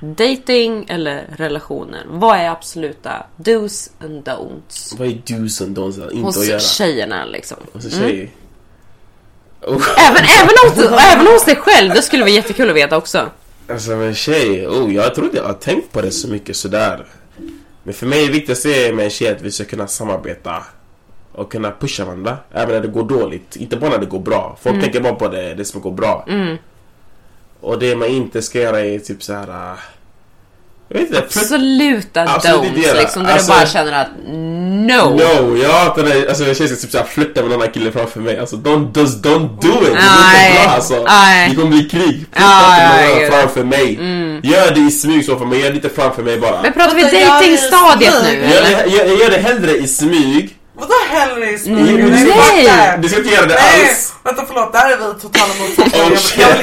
S3: dating eller relationer. Vad är absoluta do's and don'ts?
S4: Vad är do's and don'ts? Inte att
S3: Hos
S4: göra.
S3: tjejerna liksom.
S4: Hos en tjej. Oh.
S3: Även, även, hos, även hos dig själv, det skulle vara jättekul att veta också.
S4: Alltså med en tjej, oh, jag tror inte jag har tänkt på det så mycket sådär. Men för mig är det viktigaste med en tjej att vi ska kunna samarbeta och kunna pusha varandra. Även när det går dåligt. Inte bara när det går bra. Folk tänker bara på det, det som går bra. Och det man inte ska göra är typ så här. Jag inte.
S3: Absoluta
S4: Absolut
S3: don'ts liksom, där
S4: Alltså-
S3: du bara känner att no.
S4: No, jag hatar när alltså, en tjej ska typ såhär flirta med en annan kille framför mig. Alltså don't, just don't do it. Det
S3: Nej.
S4: inte bra alltså.
S3: Nej.
S4: Det kommer bli krig. Flirta
S3: Ja,
S4: inte med någon framför mig. Gör det i smyg så för mig, gör det inte framför mig bara.
S3: Men pratar vi
S1: Vänta, jag är
S3: datingstadiet nu.
S4: Gör det, gör, gör det hellre i smyg.
S1: Vadå hellre i smyg?
S4: Mm,
S1: Nej.
S4: Du ska inte göra det
S1: Nej,
S4: alls.
S1: vänta förlåt, där är vi totala.
S4: Oh,
S1: Jag vill- jag jag inte-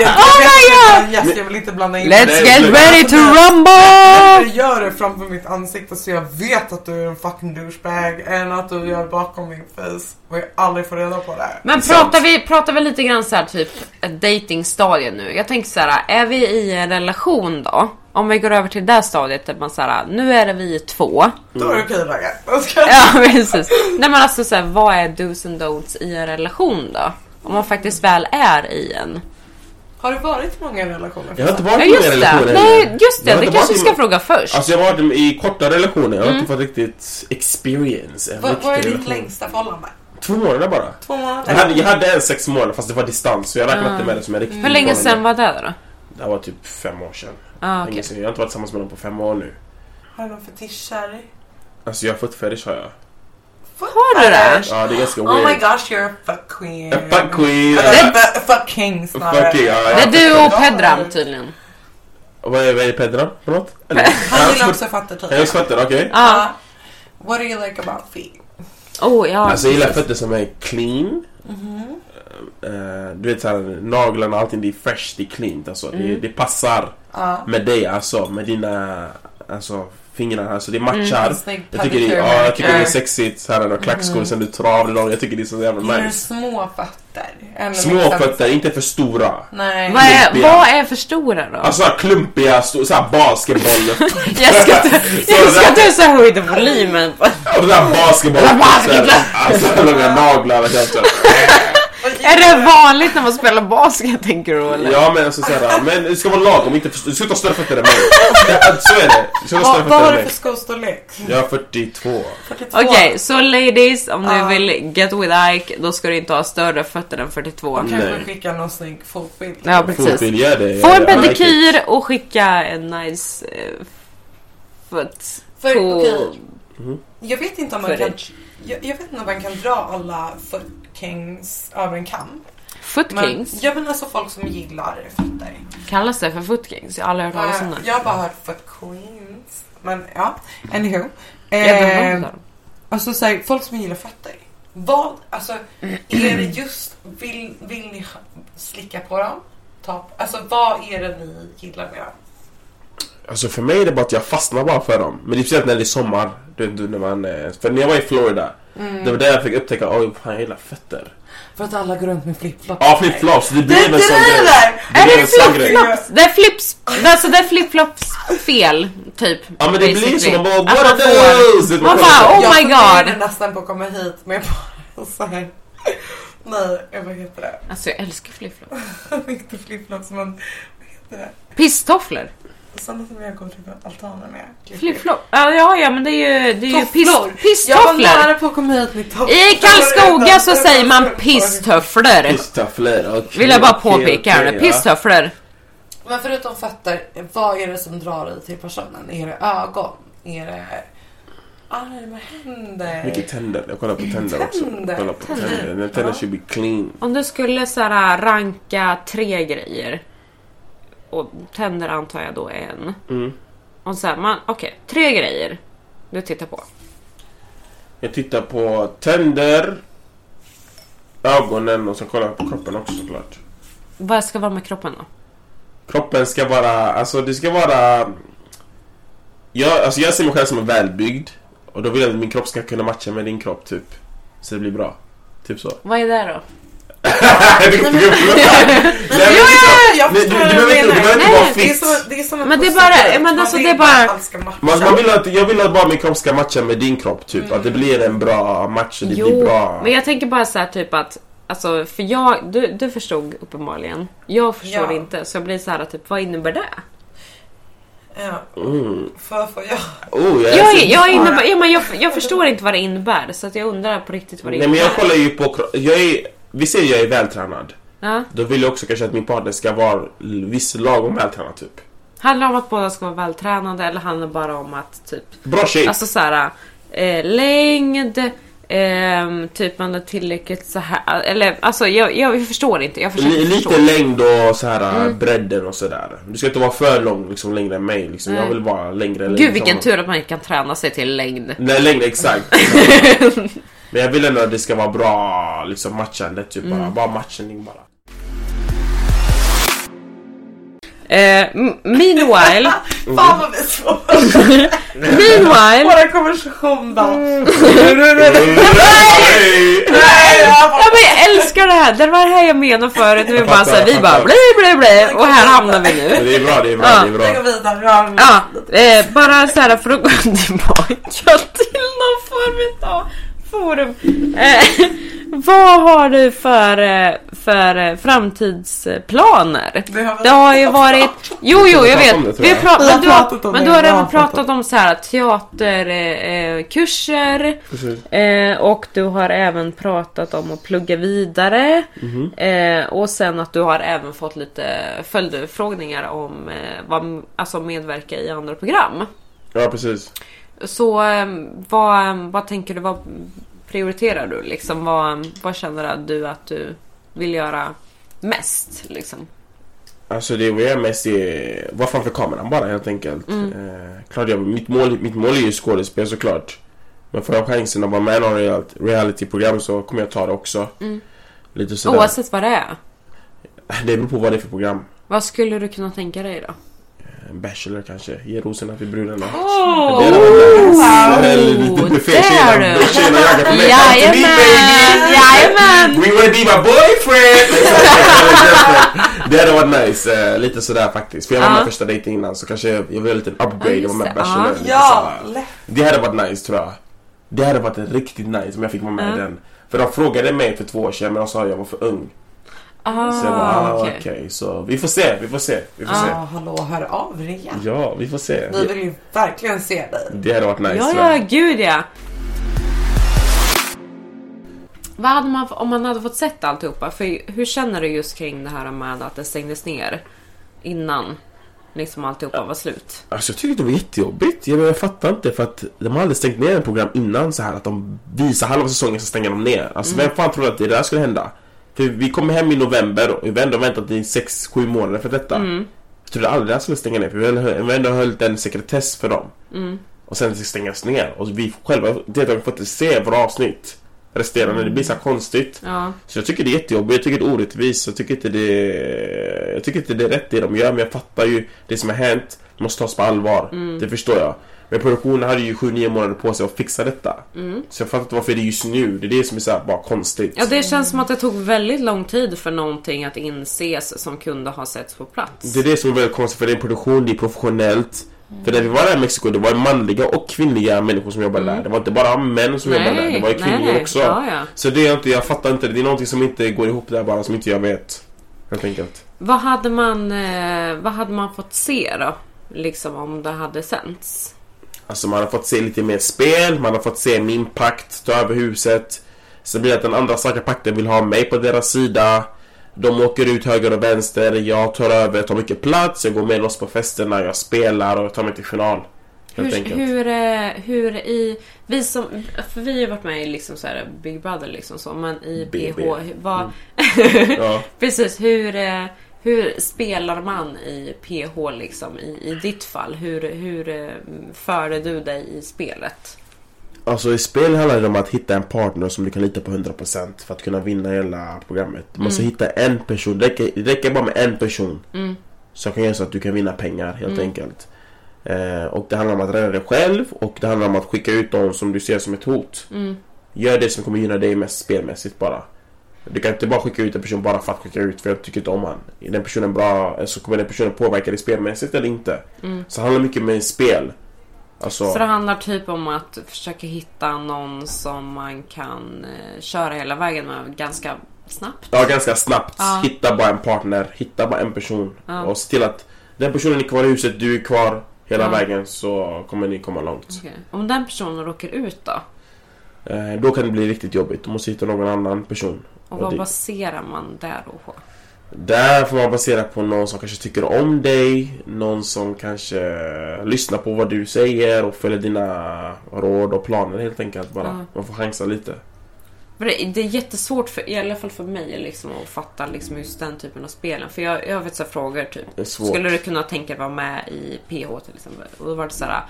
S1: jag- jag
S3: my
S1: vet
S3: God.
S1: inte, yes, Jag vill inte blanda in
S3: Let's get ready to rumble!
S1: Hellre gör det framför mitt ansikte så jag vet att du är en fucking douchebag än att du gör bakom min face och jag aldrig får reda på det.
S3: Men pratar vi, pratar vi lite grann så här typ ett datingstadie nu? Jag tänker så här, är vi i en relation då? Om vi går över till det stadiet där man säger nu är det vi två.
S1: Då är det okej ska-
S3: Ja precis. Nej men alltså så här, vad är do's and don'ts i en relation då? Om man faktiskt väl är i en.
S1: Har du varit i många relationer?
S4: Jag har inte varit i många
S3: just det.
S4: relationer
S3: Nej just det, det kanske vi ska fråga först.
S4: Alltså jag har varit i korta relationer, jag har inte fått riktigt experience. en
S1: Vad, är ditt
S4: relation.
S1: längsta förhållande?
S4: Två månader bara.
S1: Två månader?
S4: Jag hade, jag hade en sex månader fast det var distans så jag räknar inte med det som en riktig
S3: Hur länge sedan var det då?
S4: Det var typ fem år sedan.
S3: Ah, okej.
S4: sedan. Jag har inte varit tillsammans med någon på fem år nu.
S1: Har du någon fetischer?
S4: Alltså jag har fått fetish har jag.
S3: Har du det?
S4: Ja det är ganska
S1: Oh my
S4: weird.
S1: gosh, you're a fuck queen.
S4: A fuck queen.
S1: A fuck king snarare.
S4: Fuck yeah, ja,
S3: Det är du och Pedram tydligen.
S4: Vad är, vad är Pedra för något? Eller?
S1: Han gillar
S4: Ja,
S1: också fötter
S4: Jag
S1: tydligen.
S4: fattar, okej.
S3: Ja.
S1: Uh, what do you like about feet?
S3: Oh ja.
S4: Alltså jag gillar fötter som är clean. Eh, du vet såhär, naglarna och allting det är fresh, det är clean alltså. Det, det passar
S1: Ja.
S4: med dig alltså, med dina alltså, fingrar alltså. Det matchar.
S1: Snygg
S4: Jag tycker, det, ja, jag tycker det är sexigt, så här, och klackskor sen du travar dem. Jag tycker det är så jävla nice.
S1: små fötter?
S4: Små
S1: liksom-
S4: fötter, inte för stora.
S1: Nej.
S3: Vad är, vad är för stora då?
S4: Alltså såhär klumpiga, såhär basketboll.
S3: Jag ska inte, jag ska inte så höjda volymen
S4: och den där basketboll.
S3: Basketboll.
S4: Alltså långa naglar och sånt.
S3: Är det vanligt när man spelar basket tänker du eller?
S4: Ja men alltså såhär, men det ska vara lagom, inte för, du ska inte ha större fötter än mig. Så är det. Du ska inte ha
S1: Vad, har
S4: fötter
S1: du för skostorlek?
S4: Jag är 42.
S1: 42.
S3: Okej, så ladies, om
S1: Ja.
S3: ni vill get with Ike, då ska du inte ha större fötter än 42.
S1: Kanske
S4: Nej.
S1: skicka någon snygg fotbild.
S3: Ja, precis.
S4: Fotbild, gör det.
S3: Få en pedikyr och skicka en nice uh, foot
S1: För,
S3: cool
S1: okej,
S4: Mhm.
S1: jag vet inte om man kan...
S3: footage.
S1: Jag, jag vet inte om man kan dra alla foot kings över en kam.
S3: Foot
S1: Men, ja men alltså folk som gillar fötter.
S3: Kallas det för foot kings? Jag har aldrig hört talas om det.
S1: jag har bara hört foot queens. Men ja, anywho. Eh, alltså så här, folk som gillar fötter. Vad, alltså är det just, vill, vill ni slicka på dem? Ta, alltså vad är det ni gillar med dem?
S4: Alltså för mig är det bara att jag fastnar bara för dem. Men det är speciellt när det är sommar. Du du, när man, eh, för när jag var i Florida,
S1: Mm.
S4: det var där jag fick upptäcka, oj fan jag gillar fötter.
S1: För att alla går runt med flipflops.
S4: Ja, flipflops. Det
S1: Det
S4: blev en sån grej. Det
S3: Är det flipflops? Det är flips, alltså det är flipflops fel, typ.
S4: Ja men det blir så, man bara what
S3: man
S4: are
S3: får-
S4: those?
S3: Man bara, oh
S1: jag
S3: my
S1: funderade
S3: god.
S1: nästan på att komma hit med bara så här. Nej, jag vad heter det?
S3: Alltså jag älskar flipflops.
S1: Inte flipflops men vad heter det?
S3: Pisstofflor.
S1: Sådana som jag går till altanen med.
S3: Flipflop. Ja, ja, ja men det är ju, det är ju piss,
S1: Tofflor. Jag var
S3: pisstofflor.
S1: nära på att komma hit med tofflor.
S3: I Karlskoga så säger man pisstofflor.
S4: Pisstofflor, okej.
S3: Vill jag bara påpeka här nu.
S4: ja.
S3: Pisstofflor.
S1: Men förutom fötter, vad är det som drar dig till personen? Är det ögon? Är det armar, händer?
S4: Mycket tänder, jag kollar på tänder också.
S1: Tänder.
S4: Kollar på
S1: Tänder.
S4: tänder. Tänder
S1: Ja.
S4: should be clean.
S3: Om du skulle så här, ranka tre grejer. Och tänder antar jag då är en.
S4: Mm.
S3: Och så här, man, okej, tre grejer du tittar på.
S4: Jag tittar på tänder, ögonen och så kollar jag på kroppen också såklart.
S3: Vad ska vara med kroppen då?
S4: Kroppen ska vara, alltså det ska vara... Jag, alltså jag ser mig själv som välbyggd. Och då vill jag att min kropp ska kunna matcha med din kropp typ. Så det blir bra. Typ så.
S3: Vad är det då?
S4: Nej, men
S1: Ja,
S4: liksom-
S1: jag
S4: Nej, du-
S1: vad
S4: du
S1: du
S4: behöver inte-
S1: menar.
S4: du behöver inte
S3: Nej,
S4: vara
S1: Det är som, det är som en
S3: Men det är bara- men alltså,
S1: vill
S3: det är
S1: bara
S3: bara-
S1: att allt ska matcha.
S4: Man, man vill att, jag vill att bara min kropp ska matcha med din kropp typ. Att det blir en bra match och det blir bra.
S3: men jag tänker bara så här typ att Alltså för jag, du, du förstod uppenbarligen. Jag förstår
S1: Ja.
S3: inte. Så jag blir så här typ, vad innebär det?
S1: Ja,
S4: Mm.
S1: för, för jag...
S4: Oh, jag,
S3: Jag,
S4: så-
S3: jag, innebär, ja, men jag, jag förstår inte vad det innebär. Så att jag undrar på riktigt vad det
S4: Nej men
S3: innebär.
S4: jag kollar ju på jag är, Vi ser jag är vältränad.
S3: Ja.
S4: Då vill jag också kanske att min partner ska vara l- viss lagom vältränad typ.
S3: Handlar om att båda ska vara vältränade eller handlar det bara om att typ
S4: Bra shape.
S3: Alltså såhär eh, längd ehm, Typ man är tillräckligt så här Eller alltså jag, jag förstår inte. Jag försöker
S4: Li-
S3: förstå.
S4: lite längd och så här
S3: Mm.
S4: bredden och sådär. Du ska inte vara för lång liksom längre än mig liksom. Jag vill vara längre
S3: Gud vilken
S4: liksom-
S3: tur att man inte kan träna sig till längd.
S4: Nej längre exakt. Men jag vill ändå att det ska vara bra liksom matchande typ
S3: Mm.
S4: bara. Bara matchning bara.
S3: Eh, meanwhile,
S1: Fan vad vi är svåra.
S3: meanwhile
S1: Vår konversation då.
S3: Mm.
S1: Nej, jag
S3: Ja
S1: bara-
S3: men jag älskar det här, det var det här jag menade förut. Vi, bara, så här, vi bara bli bli bli och här hamnar vi nu.
S4: Det är bra, det är bra,
S3: Ja.
S4: det är
S1: Vi
S4: bra.
S1: går vidare. Ja,
S3: eh, bara så här för att gå tillbaka till någon form av forum. Eh, vad har du för, eh, för eh, framtidsplaner?
S1: Det har
S3: Det har ju varit... Jo, jo, jag vet. Vi har pratat, men du har,
S1: pratat om
S3: men du har även pratat om så här teaterkurser eh, eh, och du har även pratat om att plugga vidare.
S4: Mhm.
S3: Eh, och sen att du har även fått lite följdfrågningar om eh, vad, alltså medverka i andra program.
S4: Ja precis.
S3: Så eh, vad, vad tänker du, vad prioriterar du liksom? Vad, vad känner du att du vill göra mest liksom?
S4: Alltså det jag är mest är vara framför kameran bara helt enkelt.
S3: Mm.
S4: Eh, klart jag, mitt, mål, mitt mål är ju skådespel såklart. Men får jag chansen att vara med i real- realityprogram så kommer jag ta det också.
S3: Mm.
S4: Lite sådär.
S3: Oavsett vad det är.
S4: Det beror på vad det är för program.
S3: Vad skulle du kunna tänka dig då?
S4: En Bachelor kanske. Ge rosorna till brudarna.
S3: Oh,
S4: Det är nice. Eller lite Tjejerna jagar på mig.
S3: Jajamän, jajamän.
S4: We wanna be my boyfriend! det hade varit nice. eh, lite sådär faktiskt. För jag var med första dejten innan så kanske jag vill ha en liten upgrade och vara med. Bachelor.
S3: Ja.
S4: lite. Det hade varit nice tror jag. Det hade varit riktigt nice om jag fick vara med i den. För de frågade mig för två år sedan men de sa att jag var för ung. Så jag bara,
S3: Ah,
S4: ah, okej.
S3: okej.
S4: Så vi får se, vi får se. Vi får se.
S1: Ja, hallå, hör av er igen.
S4: Ja, vi får se.
S1: Vi vill ju verkligen se dig.
S4: Det hade varit nice
S3: Ja, ja, gud ja. Vad hade man, om man hade fått sett alltihopa? För hur känner du just kring det här med att det stängdes ner innan liksom alltihopa var slut?
S4: Alltså jag tycker det var jättejobbigt. Jag, jag fattar inte för att de har aldrig stängt ner en program innan så här att de visar halva säsongen så stänger de ner. Alltså
S3: Mm.
S4: vem fan trodde att det där skulle hända? För vi kom hem i november och vi har ändå väntat i 6-7 månader för detta.
S3: Mm.
S4: Jag trodde aldrig det här skulle stänga ner för vi har ändå- hållit en sekretess för dem.
S3: Mm.
S4: Och sen ska stängas ner och vi själva deltagarna får inte se våra avsnitt. Resterande, det blir så konstigt.
S3: Ja.
S4: Så jag tycker det är jättejobbigt, jag tycker det är orättvist, jag tycker inte det Jag tycker inte det är rätt det de gör men jag fattar ju det som har hänt måste tas på allvar.
S3: Mm.
S4: Det förstår jag. Men produktionen hade ju 7-9 månader på sig att fixa detta.
S3: Mm.
S4: Så jag fattar inte varför det är just nu. Det är det som är så bara konstigt.
S3: Ja, det känns som att det tog väldigt lång tid för någonting att inses som kunde ha setts på plats.
S4: Det är det som är väldigt konstigt för det är en produktion, det är professionellt. För när vi var där i Mexiko, det var manliga och kvinnliga människor som jobbade där. Det var inte bara män som jobbade där, det var ju kvinnor
S3: Mm. nej, nej.
S4: också.
S3: Ja, ja.
S4: Så det är inte, jag fattar inte, det är någonting som inte går ihop där bara, som inte jag vet. Helt enkelt.
S3: Vad hade man, eh, vad hade man fått se då? Liksom om det hade sänts?
S4: Alltså man har fått se lite mer spel, man har fått se min pakt ta över huset. Sen blir det att den andra starka pakten vill ha mig på deras sida. De åker ut höger och vänster, jag tar över, tar mycket plats, jag går med loss på festerna, jag spelar och tar mig till final. Helt
S3: Hur,
S4: enkelt.
S3: hur, eh, hur i... Vi som... För vi har ju varit med i liksom så här Big Brother liksom så, men i
S4: BB.
S3: PH... Vad,
S4: Ja.
S3: Precis, hur, eh, hur spelar man i PH liksom i, i ditt fall? Hur, hur eh, förde du dig i spelet?
S4: Alltså i spel handlar det om att hitta en partner som du kan lita på 100% för att kunna vinna hela programmet. Du måste hitta en person, det räcker, det räcker bara med en person.
S3: Mm.
S4: Som kan göra så att du kan vinna pengar helt enkelt. Eh, och det handlar om att rädda dig själv och det handlar om att skicka ut dem som du ser som ett hot.
S3: Mm.
S4: Gör det som kommer gynna dig mest spelmässigt bara. Du kan inte bara skicka ut en person bara för att skicka ut för jag tycker inte om han. Är den personen bra så kommer den personen påverka dig spelmässigt eller inte.
S3: Mm.
S4: Så det handlar mycket med spel. Alltså,
S3: Så det handlar typ om att försöka hitta någon som man kan eh, köra hela vägen med ganska snabbt.
S4: Ja, ganska snabbt.
S3: Ja.
S4: Hitta bara en partner, hitta bara en person.
S3: Ja.
S4: Och se till att den personen är kvar i huset, du är kvar hela
S3: Ja.
S4: vägen så kommer ni komma långt.
S3: Okej. Om den personen råkar ut då?
S4: Eh, då kan det bli riktigt jobbigt. Du måste hitta någon annan person.
S3: Och
S4: Och
S3: vad
S4: det-
S3: baserar man där då på?
S4: Där får man basera på någon som kanske tycker om dig, någon som kanske lyssnar på vad du säger och följer dina råd och planer helt enkelt bara.
S3: Ja.
S4: Man får chansa lite.
S3: Det, det är jättesvårt, för, i alla fall för mig, liksom, att fatta liksom, just den typen av spelen. För jag, jag vet så frågor typ.
S4: Det.
S3: Skulle du kunna tänka dig vara med i PH till exempel? Och då var det så här.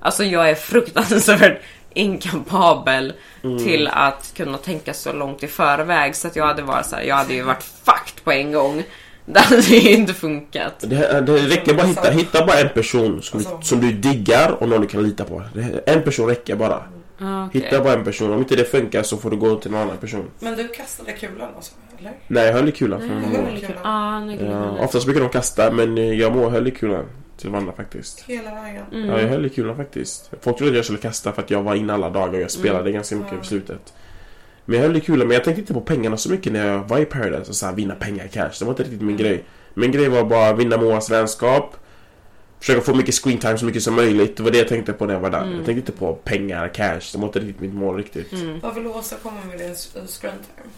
S3: Alltså jag är fruktansvärt inkapabel
S4: Mm.
S3: till att kunna tänka så långt i förväg. Så att jag hade varit så här, jag hade ju varit fucked på en gång. Det hade ju inte funkat.
S4: Det, det räcker bara hitta, hitta bara en person som,
S1: Alltså-
S4: du, som du diggar och någon du kan lita på. En person räcker bara.
S3: Ah, okej.
S4: Hitta bara en person. Om inte det funkar så får du gå till någon annan person.
S1: Men du kastade kulan alltså, eller?
S4: Nej, jag höll i kulan många
S1: höll i kulan.
S3: Kan
S4: Ja, oftast brukar de kasta men jag må höll i kulan till Vanna faktiskt.
S1: Hela vägen.
S3: Mm.
S4: Ja, jag höll i kulan faktiskt. Folk trodde att jag skulle kasta för att jag var inne alla dagar och jag spelade ganska mycket
S1: Ja.
S4: i slutet. Men jag höll i kulan, men jag tänkte inte på pengarna så mycket när jag var i Paradise och så här, vinna pengar cash. Det var inte riktigt min grej. Min grej var bara att vinna Moas vänskap. Försöka få mycket screen time så mycket som möjligt. Det var det jag tänkte på när jag var där.
S3: Mm.
S4: Jag tänkte inte på pengar, cash. Det var inte riktigt mitt mål riktigt.
S3: Mm.
S1: Vad vill du åstadkomma med din screen time?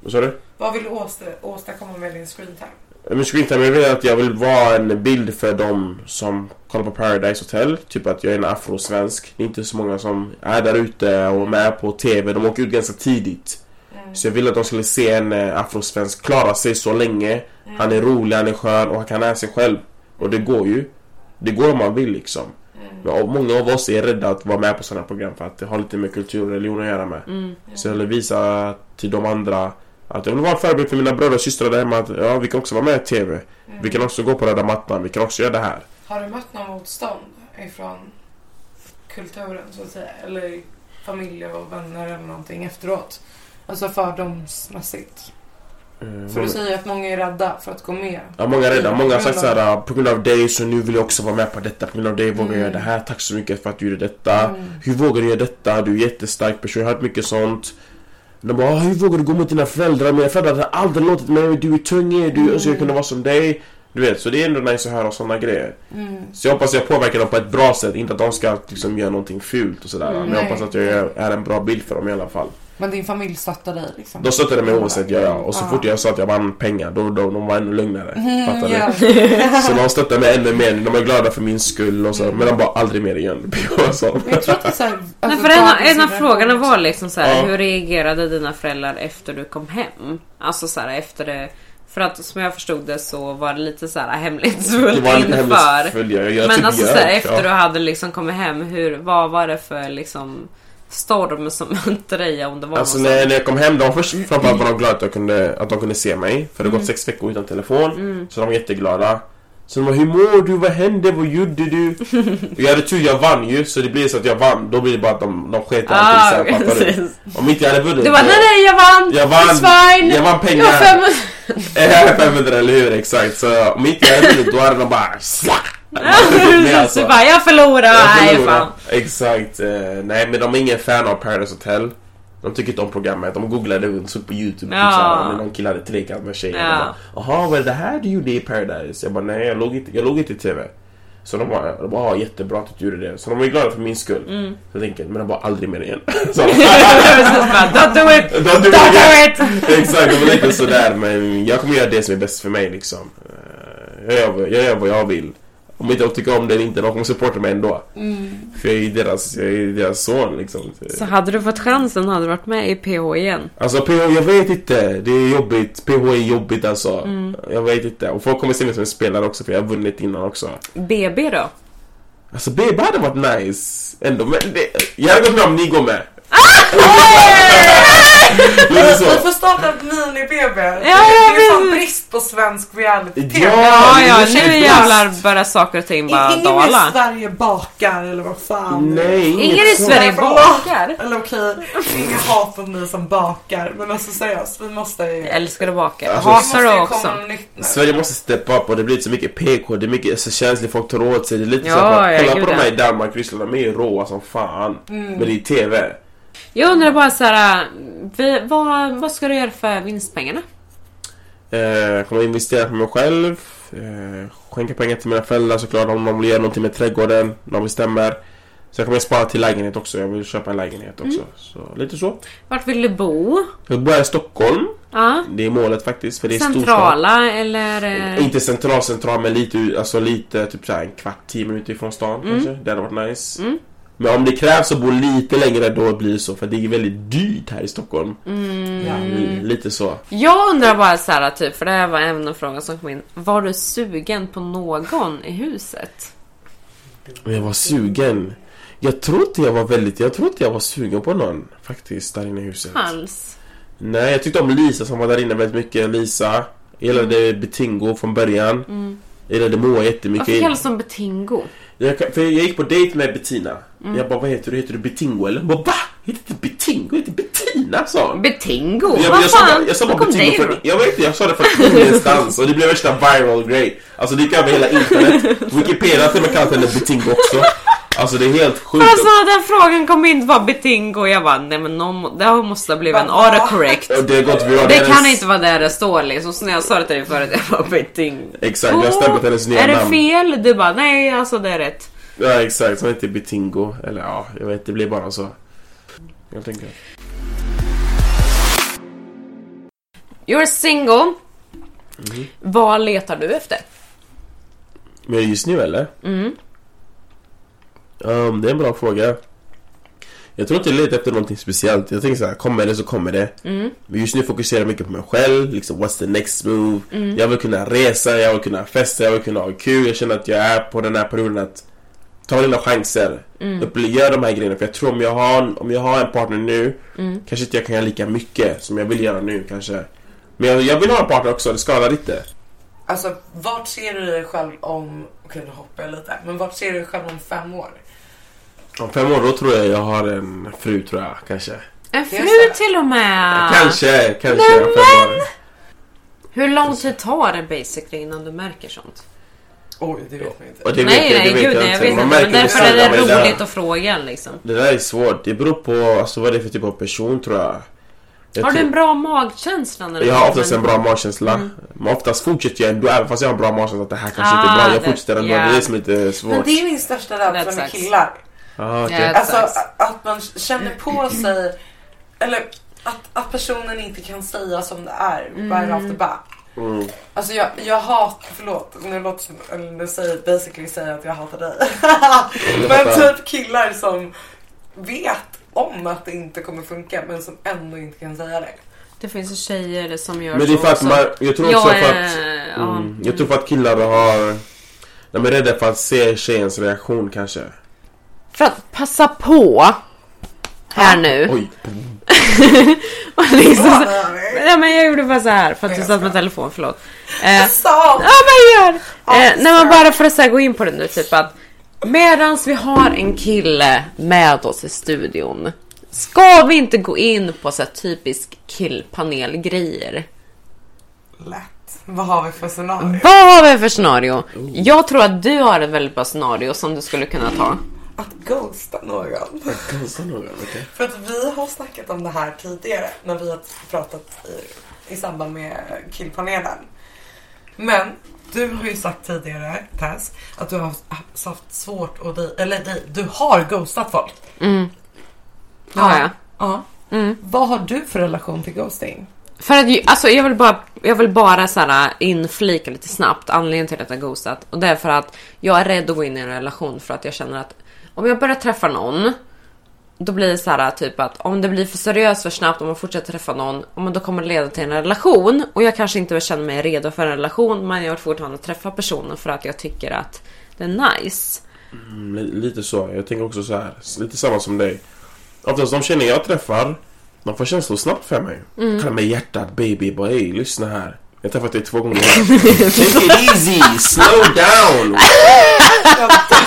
S4: Vad sa du?
S1: Vad vill du åsta- åstadkomma med din screen time?
S4: Time, jag vill att jag vill vara en bild för dem som kollar på Paradise Hotel. Typ att jag är en afrosvensk. Det är inte så många som är där ute och är med på TV. De åker ut ganska tidigt.
S1: Mm.
S4: Så jag ville att de skulle se en eh, afrosvensk klara sig så länge. Han är rolig, han är skön och han kan lära sig själv. Och det går ju. Det går om man vill liksom.
S1: Mm.
S4: Men många av oss är rädda att vara med på sådana program för att det har lite med kultur och religion att göra med.
S3: Mm.
S4: Så jag vill visa till de andra att jag vill vara en förebild för mina bröder och systrar där hemma att ja, vi kan också vara med i TV. Vi kan också gå på röda mattan, vi kan också göra det här.
S1: Har du mött någon motstånd ifrån kulturen så att säga? Eller familj och vänner eller någonting efteråt? Alltså fördomsmässigt.
S4: Eh,
S1: För du säger att många är rädda för att gå med.
S4: Ja, många är rädda. Många har sagt såhär, på grund av dig så nu vill jag också vara med på detta. På grund av dig vågar jag
S1: Mm.
S4: göra det här. Tack så mycket för att du gjorde detta.
S1: Mm.
S4: Hur vågar du göra detta? Du är en jättestark person. Jag har hört mycket sånt. De bara, "Ah, hur vågar du gå mot dina föräldrar? Mina föräldrar hade aldrig låtit mig. Du är tung, du
S1: Mm.
S4: önskar jag kunde vara som dig. Du vet, så det är ändå nice att höra sådana grejer.
S1: Mm.
S4: Så jag hoppas jag påverkar dem på ett bra sätt. Inte att de ska liksom göra någonting fult och sådär.
S1: Mm,
S4: Men jag
S1: nej.
S4: hoppas att jag är en bra bild för dem i alla fall.
S1: Men din familj stöttar dig liksom?
S4: De stöttade mig oavsett, ja, ja. Och så
S1: Ja.
S4: fort jag sa att jag vann pengar, då, då de var ännu lugnare. Fattar du?
S1: Mm.
S4: Så de stöttar mig ännu mer. De är glada för min skull och så.
S1: Mm.
S4: Men de bara aldrig mer igen. Jag
S1: tror att det är Alltså,
S3: en, av- en frågorna var liksom så här,
S4: Ja.
S3: hur reagerade dina föräldrar efter du kom hem? Alltså så här, efter det... För att som jag förstod det så var det lite så här hemlighetsfullt
S4: var
S3: inför.
S4: hemlighetsfölja. Jag, jag
S3: Men
S4: typ
S3: alltså så här, efter
S4: ja.
S3: du hade liksom kommit hem, hur, vad var det för liksom storm som mötte dig om det var
S4: Alltså när, när jag kom hem, de var först framförallt var de glada att, jag kunde, att de kunde se mig. För det hade
S3: Mm.
S4: gått sex veckor utan telefon. Så de var jätteglada. Så de bara, hur mår du? Vad hände? Vad gjorde du? Och jag hade tur, jag vann ju. Så det blir så att jag vann. Då blir det bara att de, de sket i
S3: Ah,
S4: allting sen. Du?
S3: precis.
S4: Om inte jag hade vunnit.
S3: Du bara nej nej jag vann!
S4: Jag vann.
S3: It's fine!
S4: Jag vann pengar.
S3: Jag har fem...
S4: Eh, 500 eller hur? Exakt. Så om inte jag hade vunnit då hade de bara slack. Alltså,
S3: bara jag förlorar!
S4: jag
S3: Nej
S4: förlorade.
S3: fan.
S4: Exakt. Eh, nej men de är ingen fan av Paradise Hotel. De tycker inte om programmet. De googlade och såg på youtube.
S3: Ja.
S4: Typ, såhär, när någon kille hade trekant med tjejer.
S3: Ja.
S4: Ja. Jaha, vad är det här du gjorde i Paradise? Jag bara nej, jag låg inte, jag låg inte i TV. Så de bara, de bara ah, jättebra att du gjorde det. Så de var glada för min skull.
S3: Mm.
S4: Så jag tänker, men de bara aldrig mer igen. så,
S3: bara, Don't do it!
S4: Don't do it
S3: Don't
S4: again.
S3: do it!
S4: Exakt, det var lite sådär men jag kommer göra det som är bäst för mig liksom. Eh, Jag gör, vad- jag gör vad jag vill. Om inte de tycker om det eller inte, de kommer supporta mig ändå. För jag är ju deras, jag är ju deras son liksom.
S3: Så hade du fått chansen hade du varit med i PH igen.
S4: Alltså PH, jag vet inte. Det är jobbigt. PH är jobbigt alltså. Jag vet inte. Och folk kommer se mig som en spelare också för jag har vunnit innan också.
S3: BB då?
S4: Alltså BB hade varit nice. Ändå, men det, jag hade gått med om ni går med. Så.
S1: Vi får starta ett mini-BB. det,
S3: jag
S1: det är fan brist på svensk reality-tv.
S4: Ja,
S3: Ja, ja, nu jävlar börjar saker och ting bara
S1: Ingen i
S3: dala.
S1: Sverige bakar eller vad fan.
S4: Nej, inget
S3: Ingen i. Sverige bakar.
S1: Eller okej, inget hat mot ni som bakar. Men alltså seriöst, vi måste ju...
S3: Jag älskar att baka.
S4: Alltså,
S3: Hatar
S1: vi
S3: du också?
S4: Sverige måste steppa upp och det blir så mycket PK, det är mycket så känsligt, folk tar åt sig. Det är lite
S3: Ja,
S4: så att
S3: ja,
S4: kolla på de
S3: ja.
S4: här i Danmark, Ryssland, de är ju råa som fan. Men det är TV.
S3: Jag undrar bara såhär, vi- vad, vad ska du göra för vinstpengarna?
S4: Eh, Jag kommer investera på mig själv. Eh, skänka pengar till mina föräldrar såklart om de vill göra någonting med trädgården. De bestämmer. Så jag kommer spara till lägenhet också. Jag vill köpa en lägenhet också. Så lite så.
S3: Vart vill du bo?
S4: Jag bor i Stockholm.
S3: Ja.
S4: Det är målet faktiskt. För det är storstad.
S3: Centrala eller? eh,
S4: Inte central central men lite, alltså lite typ såhär en kvart, tio minuter ifrån stan
S3: Mm.
S4: kanske. Det hade varit nice. Men om det krävs att bo lite längre då blir det så. För det är väldigt dyrt här i Stockholm.
S3: Mm.
S1: Ja.
S4: Lite så.
S3: Jag undrar bara så här, typ, för det här var även en fråga som kom in. Var du sugen på någon i huset?
S4: Jag var sugen. Jag tror inte jag var väldigt, jag tror inte jag var sugen på någon faktiskt där inne i huset.
S3: Alls?
S4: Nej, jag tyckte om Lisa som var där inne väldigt mycket. Lisa. Jag gillade Betingo från början. Jag gillade Moa
S3: Varför
S4: jättemycket.
S3: kallas de Betingo?
S4: Jag, för jag gick på dejt med Bettina.
S3: Mm.
S4: Jag bara, vad heter du? Heter du Betingo eller? Hon bara, va? Heter inte Betingo? Heter Bettina? sa hon.
S3: Betingo?
S4: Jag,
S3: Vad
S4: jag, sa
S3: fan?
S4: bara, jag sa bara Betingo från, jag vet inte, jag sa det från ingenstans och det blev värsta viral grej. Alltså det gick över hela internet. Wikipedia till och med kallat henne Betingo också. Alltså det är helt sjukt.
S3: Alltså den frågan kom in var Betingo jag bara nej men någon, det här måste ha blivit en autocorrect.
S4: Det har gått viral.
S3: Det
S4: Hennes-
S3: kan inte vara där det står liksom. Så när jag sa det till dig förut, jag bara Betingo.
S4: Exakt, jag har stämplat hennes nya
S3: Är det
S4: namn.
S3: fel? Du bara nej alltså det är rätt.
S4: Ja exakt, som heter Betingo. Eller ja, jag vet, det blir bara så. Jag tänker.
S3: You're single.
S4: Mhm.
S3: Vad letar du efter?
S4: Men just nu eller?
S3: Mm.
S4: Um, det är en bra fråga. Jag tror inte jag letar efter någonting speciellt. Jag tänker så här, kommer det så kommer det.
S3: Mm.
S4: Men just nu fokuserar jag mycket på mig själv. Liksom, what's the next move?
S3: Mm.
S4: Jag vill kunna resa, jag vill kunna festa, jag vill kunna ha kul. Jag känner att jag är på den här perioden att ta mina chanser.
S3: Mm.
S4: Gör de här grejerna. För jag tror om jag har, om jag har en partner nu
S3: Mm.
S4: kanske inte jag kan göra lika mycket som jag vill göra nu kanske. Men jag, jag vill ha en partner också, det skadar inte.
S1: Alltså, vart ser du dig själv om... Okej, nu hoppar jag lite. Men vart ser du dig själv om fem år?
S4: Om fem år då tror jag jag har en fru tror jag kanske.
S3: En fru till och med!
S4: Kanske, kanske år.
S3: Hur lång tid tar det basically innan du märker sånt?
S1: Oj, det vet man inte.
S4: Och det
S3: nej,
S4: vet jag,
S3: nej,
S4: det vet
S3: gud
S4: jag
S3: nej, jag vet inte.
S4: Man
S3: Men
S4: märker
S3: därför
S4: det
S3: är det roligt
S4: där.
S3: att fråga liksom.
S4: Det där är svårt. Det beror på alltså, vad det är för typ av person tror jag. jag
S3: Har du en bra magkänsla när du
S4: Jag har oftast en bra magkänsla. Men oftast fortsätter jag ändå, även fast jag har en bra magkänsla att det här kanske
S3: Ah,
S4: inte är bra. Jag
S3: det-
S4: fortsätter ändå.
S3: ja.
S4: Det är det som är lite
S1: Men
S4: svårt.
S1: det är min största rädsla med
S3: sucks.
S1: killar.
S4: Ah, okej.
S3: Ja.
S1: Alltså
S3: Exakt.
S1: att- man känner på sig, eller att, att personen inte kan säga som det är right off the bat.
S4: Mm.
S1: Alltså jag, jag hatar, förlåt, nu låter som, eller nu säger basically säger jag att jag hatar dig. men typ killar som vet om att det inte kommer funka men som ändå inte kan säga det.
S3: Det finns ju tjejer som gör
S4: Men det är
S3: så
S4: för att
S3: också.
S4: man, jag tror
S3: Jag
S4: också för att...
S3: är- ja.
S4: Mm, jag tror för att killar har... De är rädda för att se tjejens reaktion kanske.
S3: För att passa på här nu.
S4: Oj.
S3: och liksom så, ja, men jag gjorde bara så här för att du satt med telefon, förlåt. Eh! Ja men gör! Eh, men
S1: så.
S3: bara för att här, gå in på det nu typ att Medans vi har en kille med oss i studion Ska vi inte gå in på så här, typisk killpanelgrejer?
S1: Lätt. Vad har vi för scenario?
S3: Vad har vi för scenario? Jag tror att du har ett väldigt bra scenario som du skulle kunna ta.
S1: Att ghosta någon.
S4: Konstigt nog, okej.
S1: För att vi har snackat om det här tidigare när vi har pratat i, i samband med killpanelen. Men du har ju sagt tidigare Tess att du har haft, haft svårt att di- eller di- du har ghostat folk.
S3: Mm. Har jag?
S1: Ja.
S3: Mm.
S1: Vad har du för relation till ghosting?
S3: För att alltså, jag vill bara, jag vill bara så här, inflika lite snabbt anledningen till att jag ghostat. Och det är för att jag är rädd att gå in i en relation för att jag känner att om jag börjar träffa någon då blir det så här typ att om det blir för seriöst för snabbt om man fortsätter träffa någon, då kommer det leda till en relation. Och jag kanske inte känner mig redo för en relation men jag vill fortfarande träffa personen för att jag tycker att det är nice.
S4: Mm, li- lite så. Jag tänker också så här. Lite samma som dig. Oftast de känner jag träffar, de får känslor snabbt för mig.
S3: Mm.
S4: Kallar mig hjärtat, baby, bara hej, lyssna här. Jag har träffat dig två gånger. Take it easy, slow down.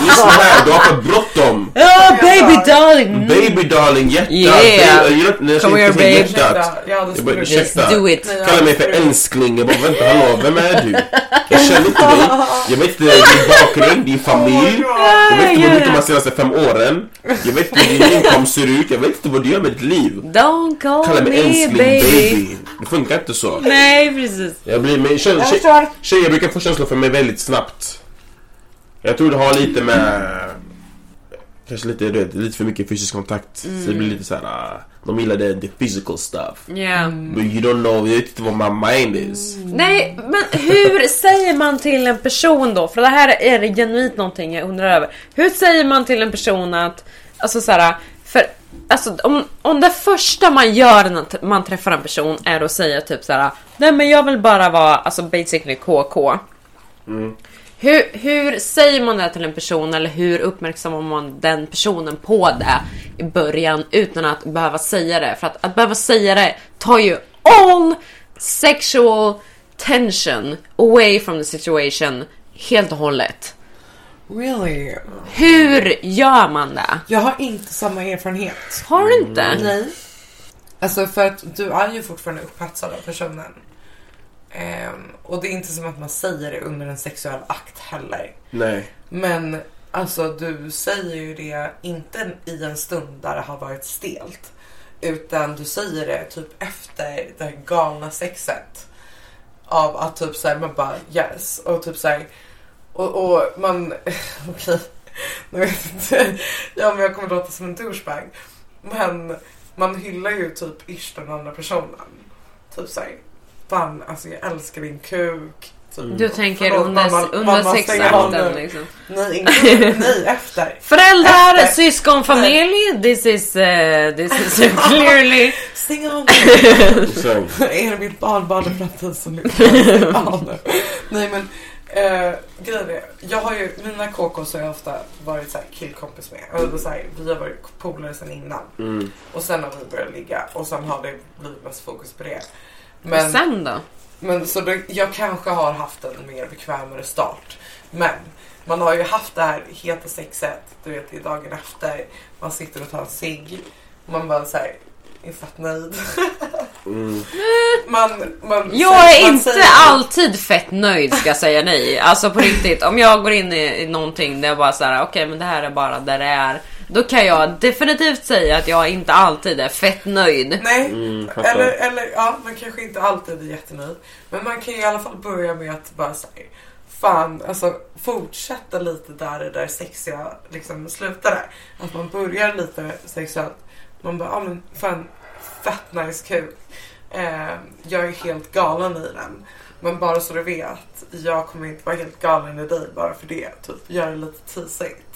S4: lyssna här, du har för bråttom.
S3: Oh, baby darling!
S4: Baby darling, hjärtat.
S3: Yeah.
S4: Baby, jag, när jag
S3: Come here, babe.
S4: hjärtat. Jag bara, ursäkta.
S3: Do it.
S4: Kallar mig för älskling. Jag bara vänta, hallå, vem är du? Jag känner inte dig. Jag vet inte din bakgrund, din familj. Jag vet inte vad du gjort de senaste fem åren. Jag vet inte hur din inkomst ser ut. Jag vet inte vad du gör med ditt liv.
S3: Don't call
S4: Kalla mig
S3: me
S4: älskling,
S3: baby.
S4: baby. Det funkar inte så.
S3: Nej precis.
S4: Jag blir, men tjej,
S1: Jag
S4: tjej, tjejer brukar få känslor för mig väldigt snabbt. Jag tror det har lite med... Kanske lite, vet, lite för mycket fysisk kontakt. Så det blir lite så här. De gillar det, the physical stuff.
S3: Yeah.
S4: But you don't know, jag vet inte vad my mind is.
S3: Nej, men hur säger man till en person då? För det här är det genuint någonting jag undrar över. Hur säger man till en person att, alltså såhär, för Alltså om, om det första man gör när man träffar en person är att säga typ såhär Nej men jag vill bara vara, alltså basically KK hur, hur säger man det till en person eller hur uppmärksammar man den personen på det i början utan att behöva säga det? För att, att behöva säga det tar ju all sexual tension away from the situation helt och hållet.
S1: Really?
S3: Hur gör man det?
S1: Jag har inte samma erfarenhet.
S3: Har du inte?
S1: Nej. Alltså för att du är ju fortfarande upphetsad av personen. Ehm, och det är inte som att man säger det under en sexuell akt heller.
S4: Nej.
S1: Men alltså du säger ju det inte i en stund där det har varit stelt. Utan du säger det typ efter det här galna sexet. Av att typ såhär man bara yes och typ såhär och, och man okej nu vet inte ja men jag kommer låta som en douchebag. Men man hyllar ju typ ish den andra personen. Typ såhär fan alltså jag älskar din kuk. Typ,
S3: Du tänker
S1: Förlåt,
S3: under,
S1: mamma-
S3: under
S1: mamma,
S3: sexakten
S1: nu.
S3: liksom.
S1: Nej, inte, nej efter.
S3: Föräldrar,
S1: Efter.
S3: syskonfamilj, this is, uh, this is clearly...
S1: Stäng av Är det mitt barnbarn i framtiden som lyssnar? Nej men eh, grejen är, jag har ju, mina KKs har jag ofta varit så här killkompis med. Eller så här, vi har varit polare sedan innan.
S4: mm.
S1: Och sen har vi börjat ligga och sen har det blivit mest fokus på det.
S3: Men
S1: Men,
S3: sen då?
S1: men så det, jag kanske har haft en mer bekvämare start. Men man har ju haft det här heta sexet, du vet i dagen efter. Man sitter och tar en cigg. Man bara såhär, är fett nöjd.
S4: Mm.
S1: Man, man,
S3: Jag är
S1: man
S3: inte
S1: säger-
S3: alltid fett nöjd ska jag säga nej. Alltså på riktigt, om jag går in i, i någonting där jag bara såhär, okej men det här är bara där det är. Då kan jag definitivt säga att jag inte alltid är fett nöjd.
S1: Nej,
S4: Mm,
S1: eller, eller ja, man kanske inte alltid är jättenöjd. Men man kan ju i alla fall börja med att bara säga Fan, alltså fortsätta lite där det där sexiga liksom slutade. Att man börjar lite sexuellt. Man bara, ja men fan, fett nice kuk. Eh, jag är helt galen i den. Men bara så du vet, jag kommer inte vara helt galen i dig bara för det. Typ, gör det lite tisigt.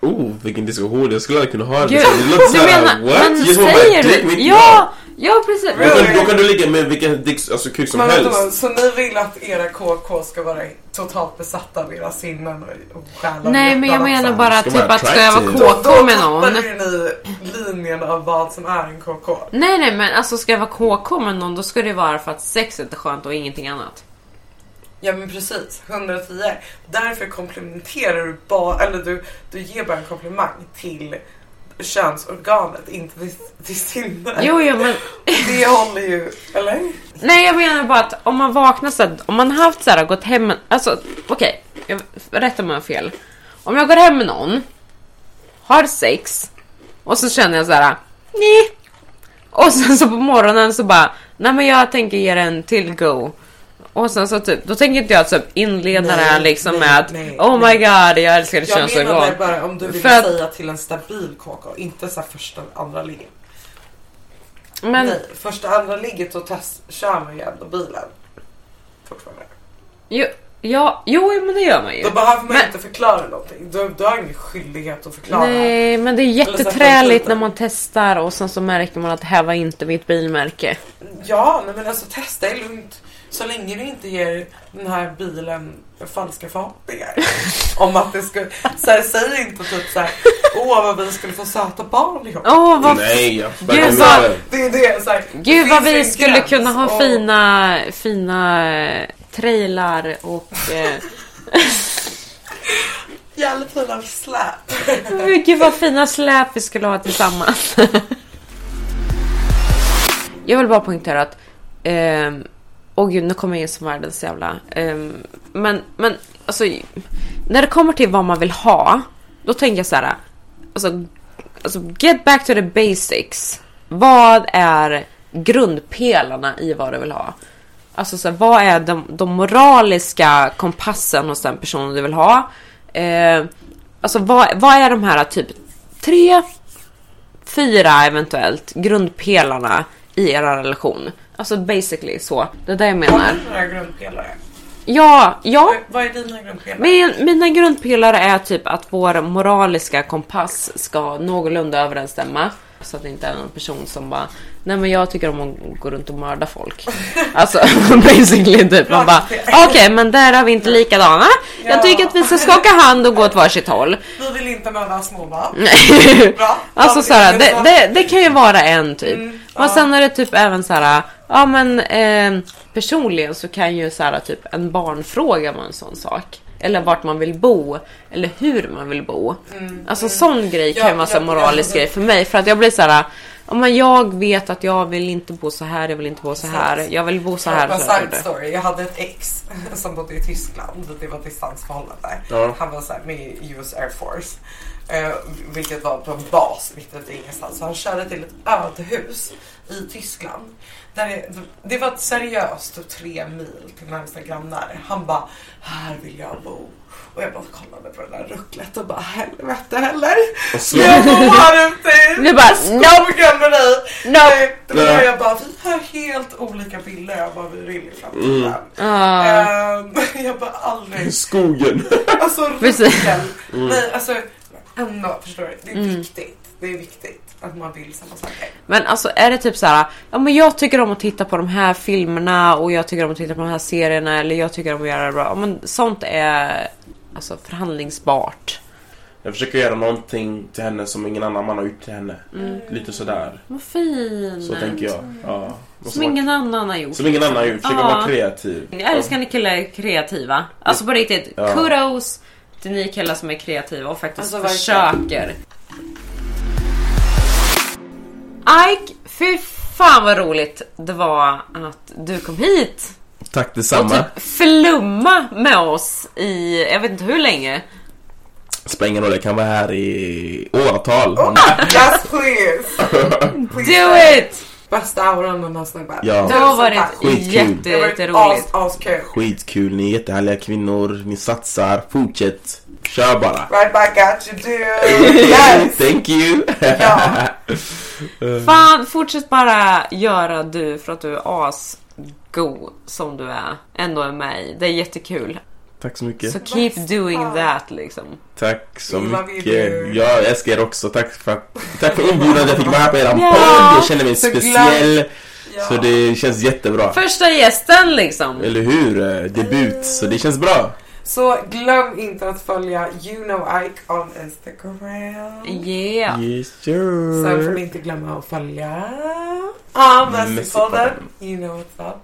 S4: Oh, vilken diskussion. Jag skulle aldrig kunna ha det.
S3: Gud,
S4: Det låter
S3: du
S4: såhär,
S3: menar,
S4: what?
S3: men
S4: Just
S3: säger
S4: dick
S3: du?
S4: mitt
S3: Ja! Ja precis.
S4: Då kan, då kan du ligga med vilken dick, alltså kuk som
S1: Men
S4: helst.
S1: men, så ni vill att era KK ska vara totalt besatta av era sinnen och, och stjäla
S3: Nej men jag menar
S1: också?
S3: bara
S4: Ska
S3: typ
S4: vara
S3: att ska jag vara
S4: attractive.
S3: KK med någon.
S1: Då tappar ni linjen av vad som är en KK.
S3: Nej nej men alltså ska jag vara KK med någon då ska det vara för att sex är skönt och ingenting annat.
S1: Ja men precis, 110. Därför komplementerar du bara, eller du, du ger bara en komplimang till könsorganet, inte till, till sinnet.
S3: Jo jo men
S1: Det håller ju, eller?
S3: Nej jag menar bara att om man vaknar så om man haft så här, gått hem, alltså okej, jag rätta mig om jag har fel. Om jag går hem med någon, har sex och så känner jag så här, nej. Och sen så på morgonen så bara, nej men jag tänker ge den en till go. Och sen så typ, då tänker inte jag typ inleda det här
S1: Nej,
S3: liksom
S1: nej,
S3: med att
S1: nej,
S3: Oh my
S1: nej.
S3: god, jag älskar ditt
S1: Jag menade
S3: könsorgan.
S1: bara om du vill
S3: För att-
S1: säga till en stabil KK, inte så första, andra ligget.
S3: Men
S1: Nej, första, andra ligget och test, kör man ju ändå bilen. Fortfarande.
S3: jo, ja, jo men det gör man ju.
S1: Då behöver man
S3: Men-
S1: inte förklara någonting. Du, du har ingen skyldighet att förklara.
S3: Nej, men det är jätteträligt när man testar och sen så märker man att det här var inte mitt bilmärke.
S1: Ja, nej, men alltså testa är lugnt. Så länge du inte ger den här bilen falska förhoppningar. om att det skulle... Så här, säg inte typ så här, åh vad vi skulle få söta barn ihop.
S3: Åh, vad,
S4: Nej, jag
S3: Gud, vad-
S1: Det är det, så här, det
S3: gud vad vi skulle
S1: gräns
S3: kunna ha
S1: och-
S3: fina, fina eh, trailar och... Eh,
S1: Jävligt fina släp.
S3: gud vad fina släp vi skulle ha tillsammans. jag vill bara poängtera att... ehm, Åh gud, nu kommer jag in som världens jävla... Um, men, men alltså... När det kommer till vad man vill ha, då tänker jag så här. Alltså, alltså get back to the basics. Vad är grundpelarna i vad du vill ha? Alltså så här, vad är de, de moraliska kompassen hos den personen du vill ha? Eh, alltså vad, vad är de här typ tre, fyra eventuellt grundpelarna i er relation? Alltså basically så. Det är det jag menar.
S1: är dina grundpelare?
S3: Ja, ja.
S1: Vad- är dina grundpelare?
S3: Min, mina grundpelare är typ att vår moraliska kompass ska någorlunda överensstämma. Så att det inte är någon person som bara Nej men jag tycker om att gå runt och mörda folk. Alltså basically typ man bara Okej men där har vi inte likadana. Jag
S1: Ja.
S3: tycker att vi ska skaka hand och gå åt varsitt håll.
S1: Vi vill inte mörda småbarn. Bra.
S3: Alltså såhär,
S1: är
S3: det, det, det kan ju vara en typ.
S1: Mm, ja.
S3: sen är det typ även såhär, ja men eh, personligen så kan ju såhär typ en barnfråga vara en sån sak. Eller vart man vill bo, eller hur man vill bo. Alltså sån grej kan
S1: Mm, Ja,
S3: vara så
S1: ja,
S3: moralisk
S1: ja.
S3: grej för mig. För att jag blir såhär, ja men jag vet att jag vill inte bo så här, jag vill inte bo så här, jag vill bo så här.
S1: Bara
S3: Så här.
S1: side story. Jag hade ett ex som bodde i Tyskland. Det var distansförhållande.
S4: Ja.
S1: Han var så här med i US Air Force. Eh, vilket var på en bas mitt ute i ingenstans. Så han körde till ett ödehus i Tyskland. Där det, det var ett seriöst typ tre mil till närmsta grannar. Han bara, här vill jag bo. Och jag bara kollade på det där rucklet och bara helvete heller.
S4: Och så-
S1: Jag bor här ute
S3: Du bara,
S1: i skogen med dig.
S3: Nope.
S1: Nej, det var jag bara, vi har helt olika bilder av vad vi vill i framtiden.
S4: Mm.
S1: Ehm, jag bara aldrig,
S4: Skogen.
S1: alltså ruckel.
S4: Mm.
S1: Nej alltså ändå, förstår du? Det är viktigt. Det är viktigt att man vill samma saker.
S3: Men alltså är det typ så här, ja men jag tycker om att titta på de här filmerna och jag tycker om att titta på de här serierna eller jag tycker om att göra det bra. Ja, men sånt är alltså förhandlingsbart.
S4: Jag försöker göra någonting till henne som ingen annan man har gjort till henne. Lite sådär.
S3: Vad fin!
S4: Så tänker jag. Ja.
S3: Som
S4: vara-
S3: ingen annan har gjort.
S4: som ingen annan har gjort. Försöka
S3: Ja.
S4: vara kreativ.
S3: Jag älskar när killar är kreativa. Alltså på riktigt,
S4: Ja.
S3: kudos till ni killar som är kreativa och faktiskt
S1: Alltså, verkligen.
S3: försöker. Ike, fy fan vad roligt det var att du kom hit.
S4: Tack
S3: Och
S4: detsamma.
S3: typ flumma med oss i, jag vet inte hur länge.
S4: Spelar ingen roll, jag kan vara här i åratal.
S1: Yes please! please
S3: Do it!
S1: Bästa auran med nästan bara.
S4: Ja.
S3: Det har varit
S1: har
S3: jätteroligt.
S1: askul.
S4: Skitkul, ni är jättehärliga kvinnor. Ni satsar, fortsätt. Kör bara.
S1: Right back at you dude. Yes!
S4: Thank you!
S1: Ja.
S3: Fan, fortsätt bara göra du för att du är asgo som du är. Ändå är med i. Det är jättekul.
S4: Tack så mycket.
S3: Så keep
S1: Vad
S3: doing that liksom.
S4: Tack så mycket.
S1: dear.
S4: Jag älskar er också. Tack för, att, tack för inbjudan. Jag fick vara här på eran
S3: Ja.
S4: podd. Jag känner mig
S1: Så
S4: speciell.
S1: Ja.
S4: Så det känns jättebra.
S3: Första gästen liksom.
S4: Eller hur? Eh, Debut. Så det känns bra.
S1: Så glöm inte att följa You know Ike on Instagram.
S3: Yeah.
S4: Yes
S1: Sen får ni inte glömma att följa. Messypodden. You know what's up.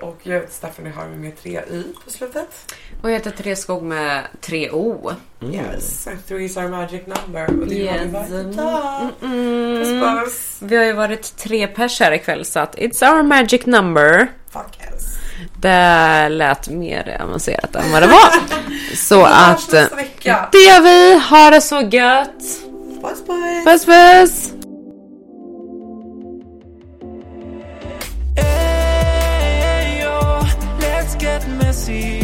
S1: Och jag heter Stephanie Harvey med tre y på slutet.
S3: Och jag heter Therese Skog med tre O.
S1: Yes, three is our magic number. Och det har vi
S3: Yes.
S1: varit idag.
S3: Mm.
S1: Puss.
S3: Vi har ju varit tre pers här ikväll så att it's our magic number.
S1: Fuck yes.
S3: Det lät mer avancerat än vad det var. Så att eh, det gör vi. Ha det så gött.
S1: Puss puss.
S3: Puss puss.
S2: Hey, yo, let's get messy.